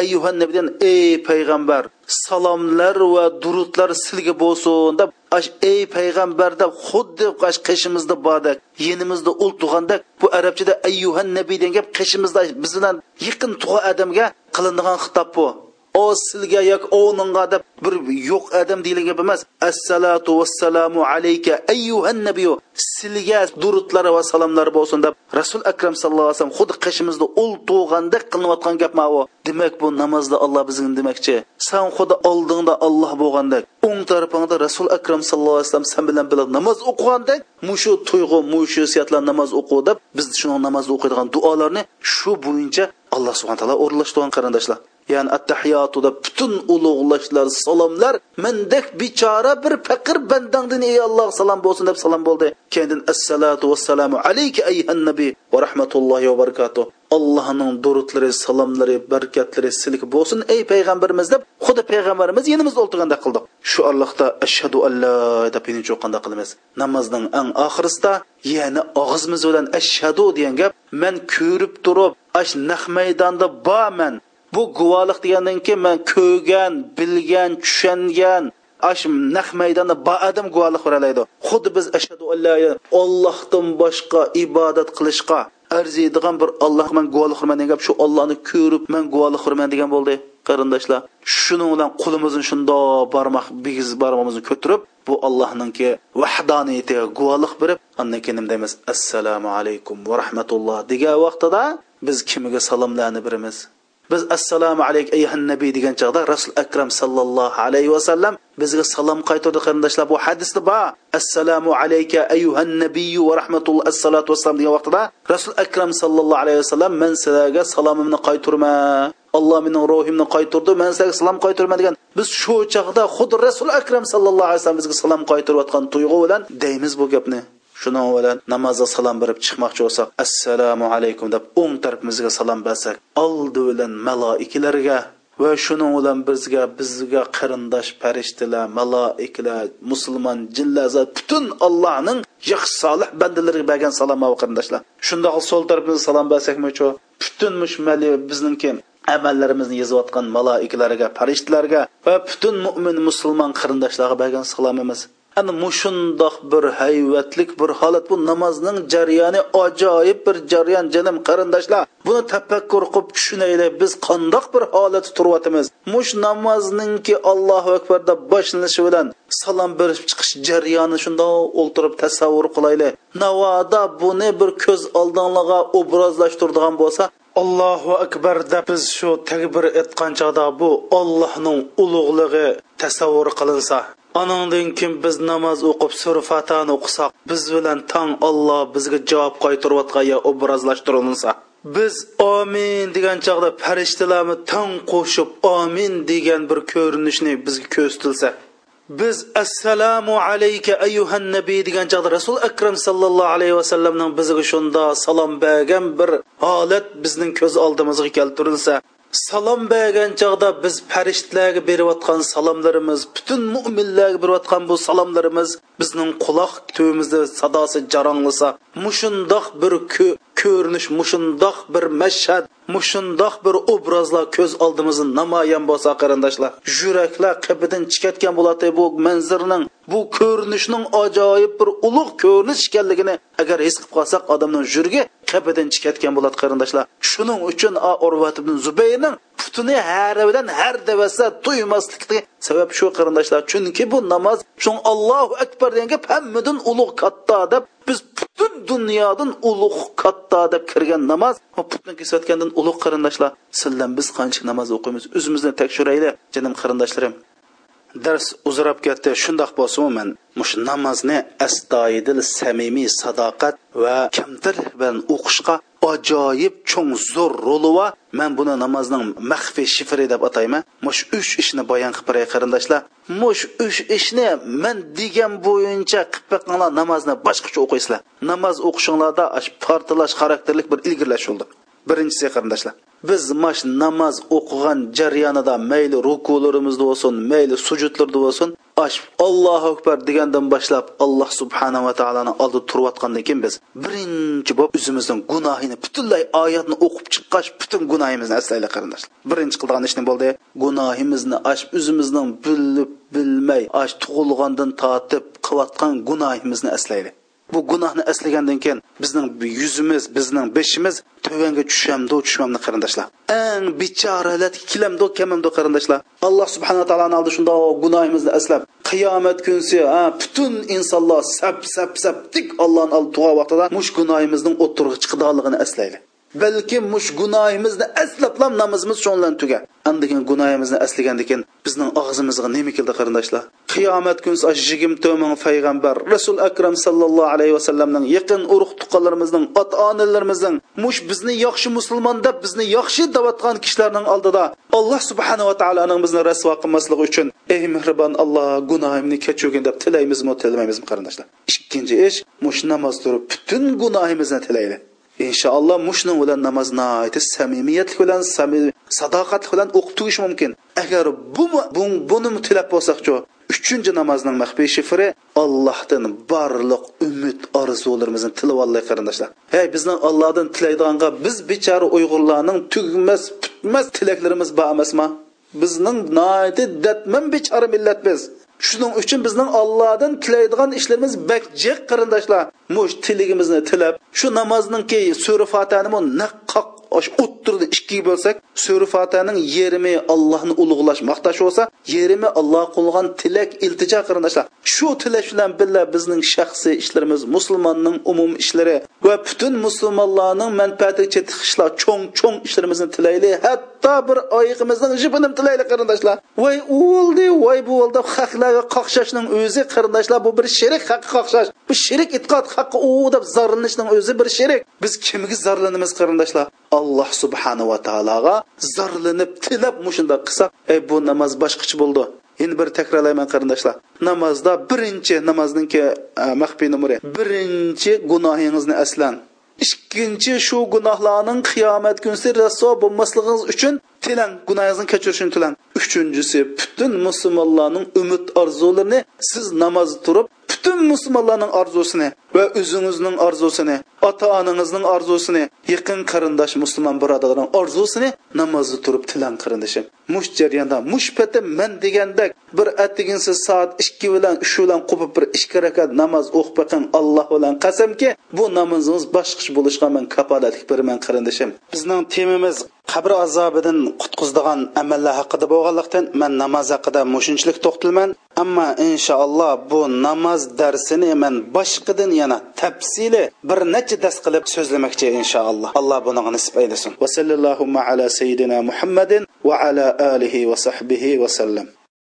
ayyuhan nabiydan ey payg'ambar salomlar va durudlar sizga bo'lsin deb ash ey payg'ambar deb xuddi qishimizda bordak yenimizda ul tug'andak bu arabchada ayyuhan nabiy degan gap qishimizda biz bilan yaqin tug'a odamga qilinadigan xitob bu. O sizga yoki o'ninga deb bir yo'q odam deyilgan emas. Assalatu vassalamu alayka ayyuhan nabiy sizga durudlar va salomlar bo'lsin deb rasul akram sallallohu alayhi vasallam xuddi qishimizda ul tug'andek qilinayotgan gap ma demak bu namozda olloh bizni demoqchi san xuddi oldingda olloh bo'lgandek o'ng tarafingda rasul akram sallallohu alayhi vasallam san bilan birga namoz o'qigandek mushu tuyg'u mushu siyatlar namoz o'qu deb biz shuning namoz o'qiydigan duolarni shu bo'yicha alloh subhana taolo o'rinlashtirgan qarindoshlar. Ya'ni attahiyatu deb butun ulug'lashlar salomlar mendek bechora bir faqir bandangdan ey alloh salom bo'lsin deb salom bo'ldi keyin assalatu vassalamu alayka ayyuhan nabiy va rahmatullohi va barakatuh allohning durutlari salomlari barakatlari silik bo'lsin ey payg'ambarimiz deb xuddi payg'ambarimiz yonimizda o'ltirganda qildik shu orliqda ashhadu alla deb qanda qilamiz namozning eng oxirisida ya'ni og'zimiz bilan ashhadu degan gap man ko'rib turib ash naq maydonda borman bu guvohlik degandan keyin man ko'rgan bilgan tushungan ash naq maydonda baadim odam guvohlik beralaydi xuddi biz ashhadu ollohdan boshqa ibodat qilishga arziydigan bir alloh man guvohlik qilman degan gap shu ollohni ko'rib man guvohlik qilman degan bo'ldi qarindoshlar. Shuning bilan qo'limizni shundoq barmoq bigiz barmog'imizni ko'tarib bu allohninki vahdoniyatiga guvohlik berib andan keyin nima deymiz assalomu alaykum va rahmatulloh. Degan vaqtida biz kimga salomlarni beramiz. Biz assalomu alaykum ayyuhan nabiy degan chog'da rasul akram sallallohu alayhi vasallam bizga salom qaytardi qarindoshlar bu hadisda bor. Assalomu alayka ayyuhan nabiy va rahmatulloh assalatu vassalam degan vaqtida rasul akram sallallohu alayhi vasallam men sizlarga salomimni qayturma alloh mening ruhimni qayturdi men sizlarga salom qayturman degan. Biz shu chog'da xuddi rasul akram sallallohu alayhi vasallam bizga salom qaytarayotgan tuyg'u bilan deymiz bu gapni. Shuning bilan namozga salom berib chiqmoqchi bo'lsak assalomu alaykum deb o'ng tarafimizga salom bersak oldi bilan maloikalarga va shuning bilan bizga bizga qarindosh farishtalar maloikalar musulmon jinlar butun allohning yaxshi solih bandalariga bergan salom qarindoshlar. Shundoq so'l tarafimizga salom bersakmi butun mushmali bizningki amallarimizni yozayotgan maloikalarga farishtalarga va butun mo'min musulmon qarindoshlarga bergan salomimiz ana mushundoq bir hayvatlik bir holat. Bu namozning jarayoni ajoyib bir jarayon jinim qarindoshlar. Buni tafakkur qilib tushunaylik biz qandoq bir holatda turyapmiz mush namozningki allohu akbarda boshlanishi bilan salom berib chiqish jarayoni shundoq o'ltirib tasavvur qilaylik. Navoda buni bir ko'z oldinglarga obrazlashtiradigan bo'lsa allohu akbar deb biz shu takbir etgan chog'da bu ollohning ulug'lig'i tasavvur qilinsa. Anandan keyin biz namoz o'qib surfatani o'qisak biz bilan tang olloh bizga javob qaytarayotgan yo obrazlashtirilsa biz omin degan chog'da farishtalarni tang qo'shib omin degan bir ko'rinishni bizga ko'rsatilsa biz assalomu alayka ayyuhan nabiy degan chog'da rasul akram sallallohu alayhi vasallamning bizga shunda salom bergan bir holat bizning ko'z oldimizga keltirilsa salom bergan chog'da biz farishtalarga berayotgan salomlarimiz butun mo'minlarga berayotgan bu salomlarimiz bizning quloq tubimizda sadosi jaranglasa mushundoq bir ko'rinish mushundoq bir mashhad mushundoq bir obrazlar ko'z oldimizda namoyon bo'lsa qarindoshlar. Yuraklar qibidan chiqayotgan bo'ladi bu manzarning bu ko'rinishning ajoyib bir ulug' ko'rinish ekanligini agar his qilib qolsak odamning yuragi qabidan chiqayotgan bo'ladi qarindoshlar. Shuning uchun urvat ibn zubayrning putini hari har devasa tuymaslikni sabab shu qarindoshlar. Chunki bu namoz shu allohu akbar deganga hammadan ulug' katta deb biz butun dunyodan ulug' katta deb kirgan namoz putni kesayotgandan ulug' qarindoshlar. Sizlar biz qancha namoz o'qiymiz? O'zimizni tekshiraylik jinim qarindoshlarim. Dars uzrab ketdi. Shundoq bo'lsin man mush namozni astoydil samimiy sadoqat va kamtir bilan o'qishga ajoyib cho'ng zo'r roli va man buni namozning maxfiy shifri deb atayman. Mush uch ishni bayon qilib beray qarindoshlar mush uch ishni man degan bo'yicha qilib namozni boshqacha o'qiysizlar. Namoz o'qishinglarda portlash xarakterlik bir ilgirlash bo'ldi. Birinchisi qarindoshlar. Biz mash namoz o'qigan jarayonida mayli rukularimizda bo'lsin mayli sujudlarda bo'lsin ash allohu akbar degandan boshlab alloh subhanava taoloni oldida turayotgandan keyin biz birinchi bo'lib o'zimizning gunohini butunlay oyatni o'qib chiqqach butun gunohimizni aslaylik qarindoshlar birinchi qilgan ishni bo'ldi. Gunohimizni ash o'zimizning bilib bilmay ash tug'ilgandan tortib qilayotgan gunohimizni aslaylik bu gunohni eslagandan keyin bizning yuzimiz bizning beshimiz tuvanga tushamdi tushmamdi qarindoshlar. Eng bechoralar kelamdi kamamdi qarindoshlar. Alloh subhanaa taoloni oldi shundoq gunohimizni eslab qiyomat kunsi butun insonlar sap sap sap tik ollohni oldi tug'a vaqtida mush gunohimizning o'ttirg'i chiqadiganligini eslaylik. Balki mush gunoyimizni aslablam namozimiz shundan tuga andikin gunoyimizni aslagandan keyin bizning og'zimizga nima keldi qarindoshlar? Qiyomat kunsi yigirma ming payg'ambar rasul akram sallallohu alayhi vasallamning yaqin urug' tuqqanlarimizning ota onalarimizning mush bizni yaxshi musulmon deb bizni yaxshi davatgan kishilarning oldida alloh subhanava taoloning bizni rasvo qilmasligi uchun ey mehribon alloh gunohimni kechirgin deb tilaymizmi tilamaymizmi qarindoshlar? Ikkinchi ish mush namoz turib butun gunohimizni tilaylik. Inshaalloh mushni bilan namozni samimiyatlik bilan sadoqatlik bilan o'qib mumkin. Agar bu buni tilab bo'lsaqchu uchinchi namozning maxfiy shifri allohdan barliq umid orzularimizni tilab olay qarindoshlar. Hey bizning allohdan tilaydiganga biz bechora uyg'urlarning tugmas putmas tilaklarimiz bor emasmi bizning datman bechora millat biz shuning uchun bizning ollohdan tilaydigan ishlarimiz bak jiq qarindoshlar. Mush tiligimizni tilab shu namozning sura fatani naq qoq o'ttirdi ikkiga bo'lsak sura fataning yerimi allohni ulug'lash maqtash bo'lsa yerimi alloh qilgan tilak iltijo qarindoshlar. Shu tilak bilan birga bizning shaxsiy ishlarimiz musulmonning umum ishlari va butun musulmonlarning manfaatiga chiqishlar cho'ng cho'ng ishlarimizni tilayli hatto hatto bir oyog'imizning jibini tilaylik qarindoshlar. Voy u bo'ldi voy bu bo'ldi haqlarga qoqshashning o'zi qarindoshlar bu bir sherik haqqa qoqshash. Bu sherik e'tiqod haqqi u deb zorlanishning o'zi bir sherik. Biz kimga zorlanamiz qarindoshlar? Alloh subhanava taologa zorlanib tilab mushundoq qilsak ey bu namoz boshqacha bo'ldi. Endi bir takrorlayman qarindoshlar. Namozda birinchi namozningki e, eh, maxfiy numeri birinchi gunohingizni aslan. Ikkinchi shu gunohlarning qiyomat kunsi raso bo'lmasligingiz uchun tilang gunohingizni kechirishini tilang. Uchinchisi butun musulmonlarning umid orzularini siz namoz turib butun musulmonlarning orzusini va o'zingizning orzusini ota onangizning orzusini yaqin qarindosh musulmon birodarlarning orzusini namozda turib tilang qarindoshim mush jarayonda mush pati man degandek bir atiginsiz soat ikki bilan uch bilan qopib bir ikki rakat namoz o'qib baqing alloh bilan qasamki bu namozingiz boshqacha bo'lishiga man kapolatlik beraman qarindoshim bizning temamiz qabr azobidan qutqizdigan amallar haqida bo'lganlikdan man namoz haqida mushunchalik to'xtalman ammo inshaalloh bu namoz darsini man boshqadan yana tafsili bir necha dars qilib so'zlamoqchi inshaalloh. Alloh buni nisib aylasin. Va sallallohu ala sayyidina muhammadin va ala alihi va sahbihi va sallam.